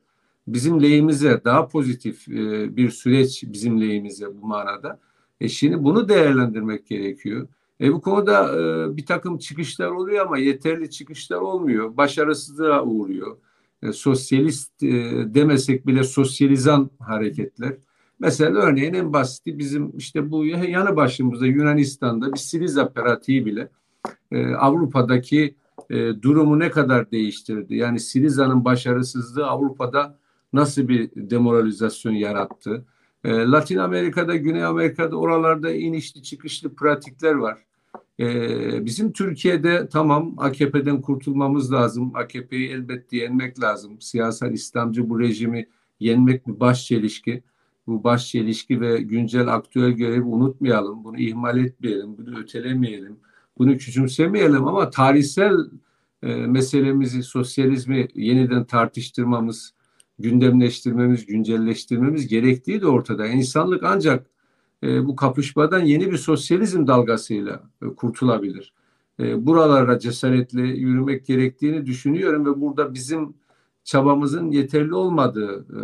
bizim lehimize daha pozitif e, bir süreç bizim lehimize bu manada. E şimdi bunu değerlendirmek gerekiyor. E bu konuda e, bir takım çıkışlar oluyor ama yeterli çıkışlar olmuyor. Başarısızlığa uğruyor. E, sosyalist e, demesek bile sosyalizan hareketler. Mesela örneğin en basiti bizim işte bu yanı başımızda Yunanistan'da bir Siriza pratiği bile e, Avrupa'daki e, durumu ne kadar değiştirdi? Yani Siriza'nın başarısızlığı Avrupa'da nasıl bir demoralizasyon yarattı? E, Latin Amerika'da, Güney Amerika'da oralarda inişli çıkışlı pratikler var. E, bizim Türkiye'de tamam AKP'den kurtulmamız lazım. AKP'yi elbette yenmek lazım. Siyasal İslamcı bu rejimi yenmek bir baş çelişki. Bu baş çelişki ve güncel aktüel görevi unutmayalım. Bunu ihmal etmeyelim, bunu ötelemeyelim. Bunu küçümsemeyelim ama tarihsel e, meselemizi, sosyalizmi yeniden tartıştırmamız, gündemleştirmemiz, güncelleştirmemiz gerektiği de ortada. İnsanlık ancak e, bu kapışmadan yeni bir sosyalizm dalgasıyla e, kurtulabilir. E, buralara cesaretle yürümek gerektiğini düşünüyorum ve burada bizim çabamızın yeterli olmadığı e,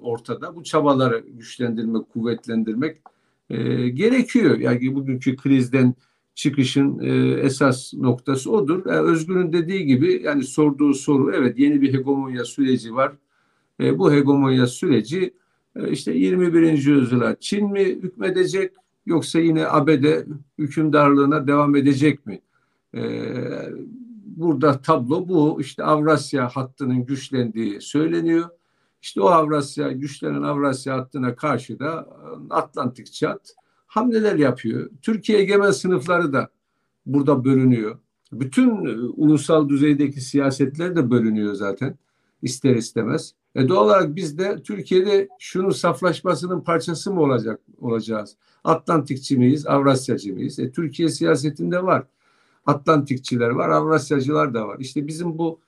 ortada. Bu çabaları güçlendirmek, kuvvetlendirmek e, gerekiyor. Yani bugünkü krizden çıkışın e, esas noktası odur. Yani Özgür'ün dediği gibi yani sorduğu soru evet yeni bir hegemonya süreci var bu hegemonya süreci işte 21. yüzyıla Çin mi hükmedecek yoksa yine ABD hükümdarlığına devam edecek mi? E, burada tablo bu. İşte Avrasya hattının güçlendiği söyleniyor. İşte o Avrasya, güçlenen Avrasya hattına karşı da e, Atlantik çat hamleler yapıyor. Türkiye egemen sınıfları da burada bölünüyor. Bütün e, ulusal düzeydeki siyasetler de bölünüyor zaten ister istemez. E doğal olarak biz de Türkiye'de şunun saflaşmasının parçası mı olacak olacağız? Atlantikçi miyiz, Avrasyacı mıyız? E, Türkiye siyasetinde var. Atlantikçiler var, Avrasyacılar da var. İşte bizim bu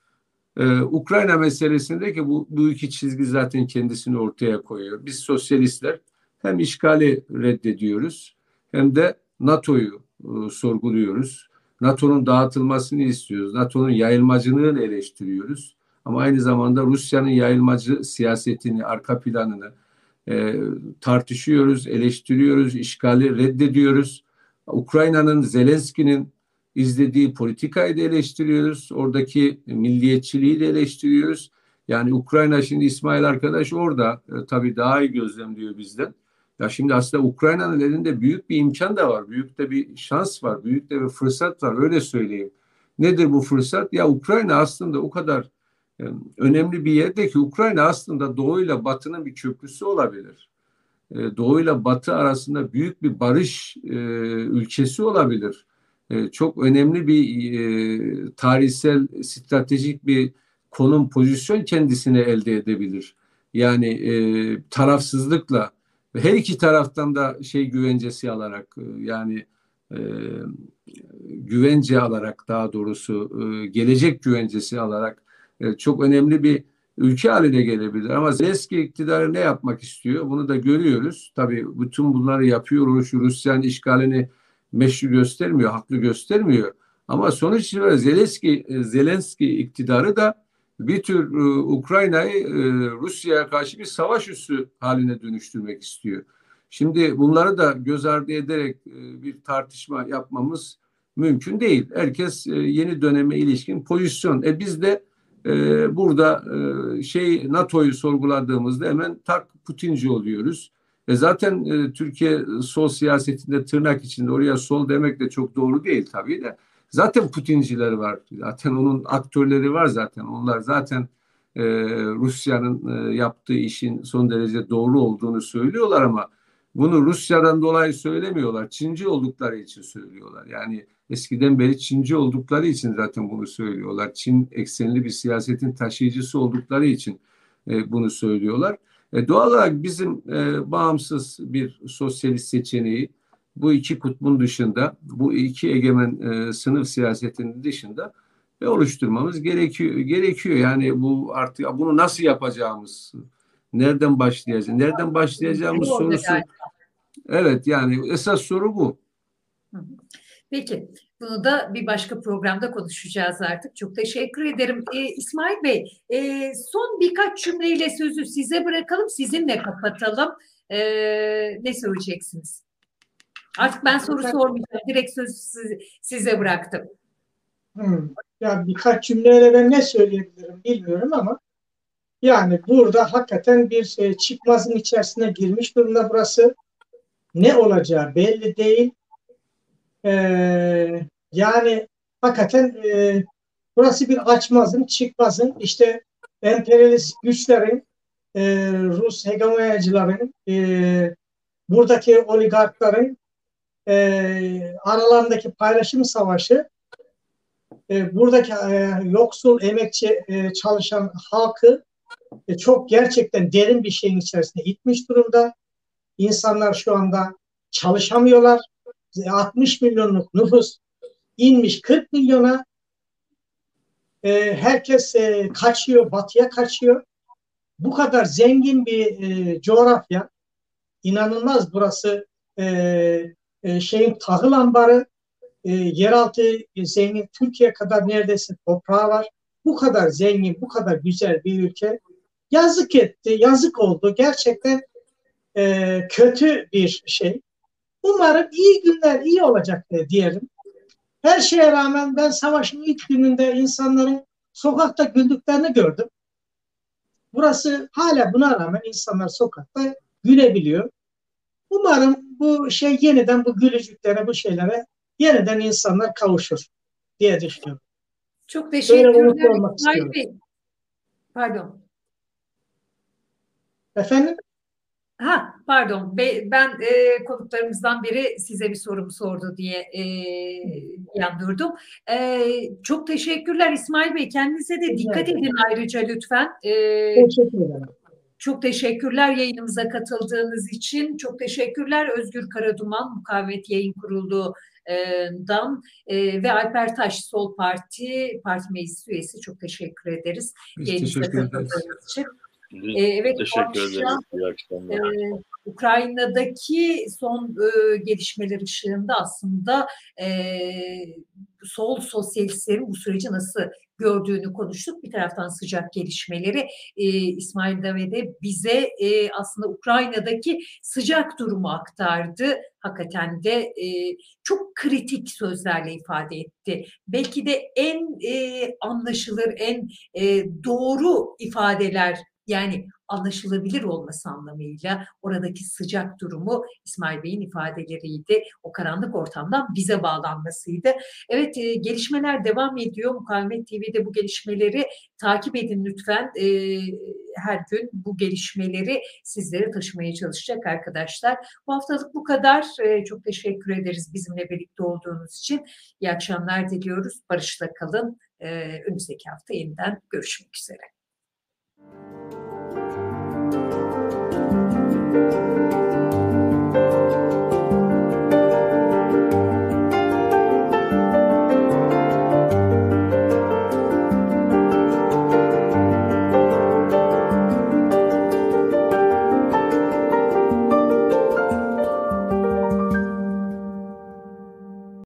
e, Ukrayna meselesindeki bu, bu iki çizgi zaten kendisini ortaya koyuyor. Biz sosyalistler hem işgali reddediyoruz hem de NATO'yu e, sorguluyoruz. NATO'nun dağıtılmasını istiyoruz. NATO'nun yayılmacılığını eleştiriyoruz. Ama aynı zamanda Rusya'nın yayılmacı siyasetini, arka planını e, tartışıyoruz, eleştiriyoruz, işgali reddediyoruz. Ukrayna'nın, Zelenski'nin izlediği politikayı da eleştiriyoruz. Oradaki milliyetçiliği de eleştiriyoruz. Yani Ukrayna şimdi İsmail arkadaş orada e, tabii daha iyi gözlemliyor bizden. Ya şimdi aslında Ukrayna'nın elinde büyük bir imkan da var. Büyük de bir şans var. Büyük de bir fırsat var. Öyle söyleyeyim. Nedir bu fırsat? Ya Ukrayna aslında o kadar e, önemli bir yerde ki Ukrayna aslında Doğu ile Batı'nın bir köprüsü olabilir. E, Doğu ile Batı arasında büyük bir barış e, ülkesi olabilir. E, çok önemli bir e, tarihsel, stratejik bir konum, pozisyon kendisine elde edebilir. Yani e, tarafsızlıkla ve her iki taraftan da şey güvencesi alarak e, yani e, güvence alarak daha doğrusu e, gelecek güvencesi alarak e, çok önemli bir ülke haline gelebilir. Ama Zelenski iktidarı ne yapmak istiyor? Bunu da görüyoruz. Tabii bütün bunları yapıyor. Rusya'nın işgalini meşru göstermiyor, haklı göstermiyor. Ama sonuç itibariyle Zelenski, e, Zelenski iktidarı da bir tür e, Ukrayna'yı e, Rusya'ya karşı bir savaş üssü haline dönüştürmek istiyor. Şimdi bunları da göz ardı ederek e, bir tartışma yapmamız mümkün değil. Herkes e, yeni döneme ilişkin pozisyon. E biz de e, burada e, şey NATO'yu sorguladığımızda hemen tak Putinci oluyoruz. E zaten e, Türkiye sol siyasetinde tırnak içinde oraya sol demek de çok doğru değil tabii de. Zaten Putinciler var. Zaten onun aktörleri var zaten. Onlar zaten e, Rusya'nın e, yaptığı işin son derece doğru olduğunu söylüyorlar ama bunu Rusya'dan dolayı söylemiyorlar. Çinci oldukları için söylüyorlar. Yani eskiden beri Çinci oldukları için zaten bunu söylüyorlar. Çin eksenli bir siyasetin taşıyıcısı oldukları için e, bunu söylüyorlar. E, doğal olarak bizim e, bağımsız bir sosyalist seçeneği bu iki kutbun dışında, bu iki egemen e, sınıf siyasetinin dışında ve oluşturmamız gerekiyor. Gerekiyor yani bu artık bunu nasıl yapacağımız, nereden başlayacağız, nereden başlayacağımız sorusu. Evet yani esas soru bu. Peki bunu da bir başka programda konuşacağız artık. Çok teşekkür ederim. Ee, İsmail Bey e, son birkaç cümleyle sözü size bırakalım. Sizinle kapatalım. Ee, ne söyleyeceksiniz? Artık ben soru sormayacağım. Direkt sözü size bıraktım. Hmm. Ya birkaç cümleyle ben ne söyleyebilirim bilmiyorum ama yani burada hakikaten bir şey, çıkmazın içerisine girmiş durumda burası. Ne olacağı belli değil. Ee, yani hakikaten e, burası bir açmazın, çıkmazın işte emperyalist güçlerin, e, Rus hegemonyacıların, e, buradaki oligarkların e, aralarındaki paylaşım savaşı e, buradaki e, yoksul, emekçi e, çalışan halkı e, çok gerçekten derin bir şeyin içerisine itmiş durumda. İnsanlar şu anda çalışamıyorlar. 60 milyonluk nüfus inmiş 40 milyona. E, herkes e, kaçıyor, batıya kaçıyor. Bu kadar zengin bir e, coğrafya, inanılmaz burası e, e, şeyin tahıl ambarı, e, yeraltı zengin, Türkiye kadar neredeyse toprağı var. Bu kadar zengin, bu kadar güzel bir ülke. Yazık etti, yazık oldu. Gerçekten e, kötü bir şey. Umarım iyi günler iyi olacak diyelim. Her şeye rağmen ben savaşın ilk gününde insanların sokakta güldüklerini gördüm. Burası hala buna rağmen insanlar sokakta gülebiliyor. Umarım bu şey yeniden bu gülücüklere, bu şeylere yeniden insanlar kavuşur diye düşünüyorum. Çok teşekkürler. Pardon. Efendim? Ha pardon ben e, konuklarımızdan biri size bir sorumu sordu diye e, yandırdım. E, çok teşekkürler İsmail Bey. Kendinize de dikkat edin ayrıca lütfen. E, Teşekkür ederim. Çok teşekkürler yayınımıza katıldığınız için. Çok teşekkürler Özgür Karaduman, Mukavemet Yayın Kurulu'dan e, ve Alper Taş Sol Parti, Parti Meclis Üyesi. Çok teşekkür ederiz. Biz teşekkür ederiz. Için. Ee, evet, Teşekkür ederiz. İyi akşamlar. E, Ukrayna'daki son e, gelişmeler ışığında aslında e, sol sosyalistlerin bu süreci nasıl gördüğünü konuştuk. Bir taraftan sıcak gelişmeleri e, İsmail Davede bize e, aslında Ukrayna'daki sıcak durumu aktardı. Hakikaten de e, çok kritik sözlerle ifade etti. Belki de en e, anlaşılır, en e, doğru ifadeler yani anlaşılabilir olması anlamıyla oradaki sıcak durumu İsmail Bey'in ifadeleriydi. O karanlık ortamdan bize bağlanmasıydı. Evet e, gelişmeler devam ediyor. Mukavemet TV'de bu gelişmeleri takip edin lütfen. E, her gün bu gelişmeleri sizlere taşımaya çalışacak arkadaşlar. Bu haftalık bu kadar. E, çok teşekkür ederiz bizimle birlikte olduğunuz için. İyi akşamlar diliyoruz. Barışla kalın. E, önümüzdeki hafta yeniden görüşmek üzere. thank you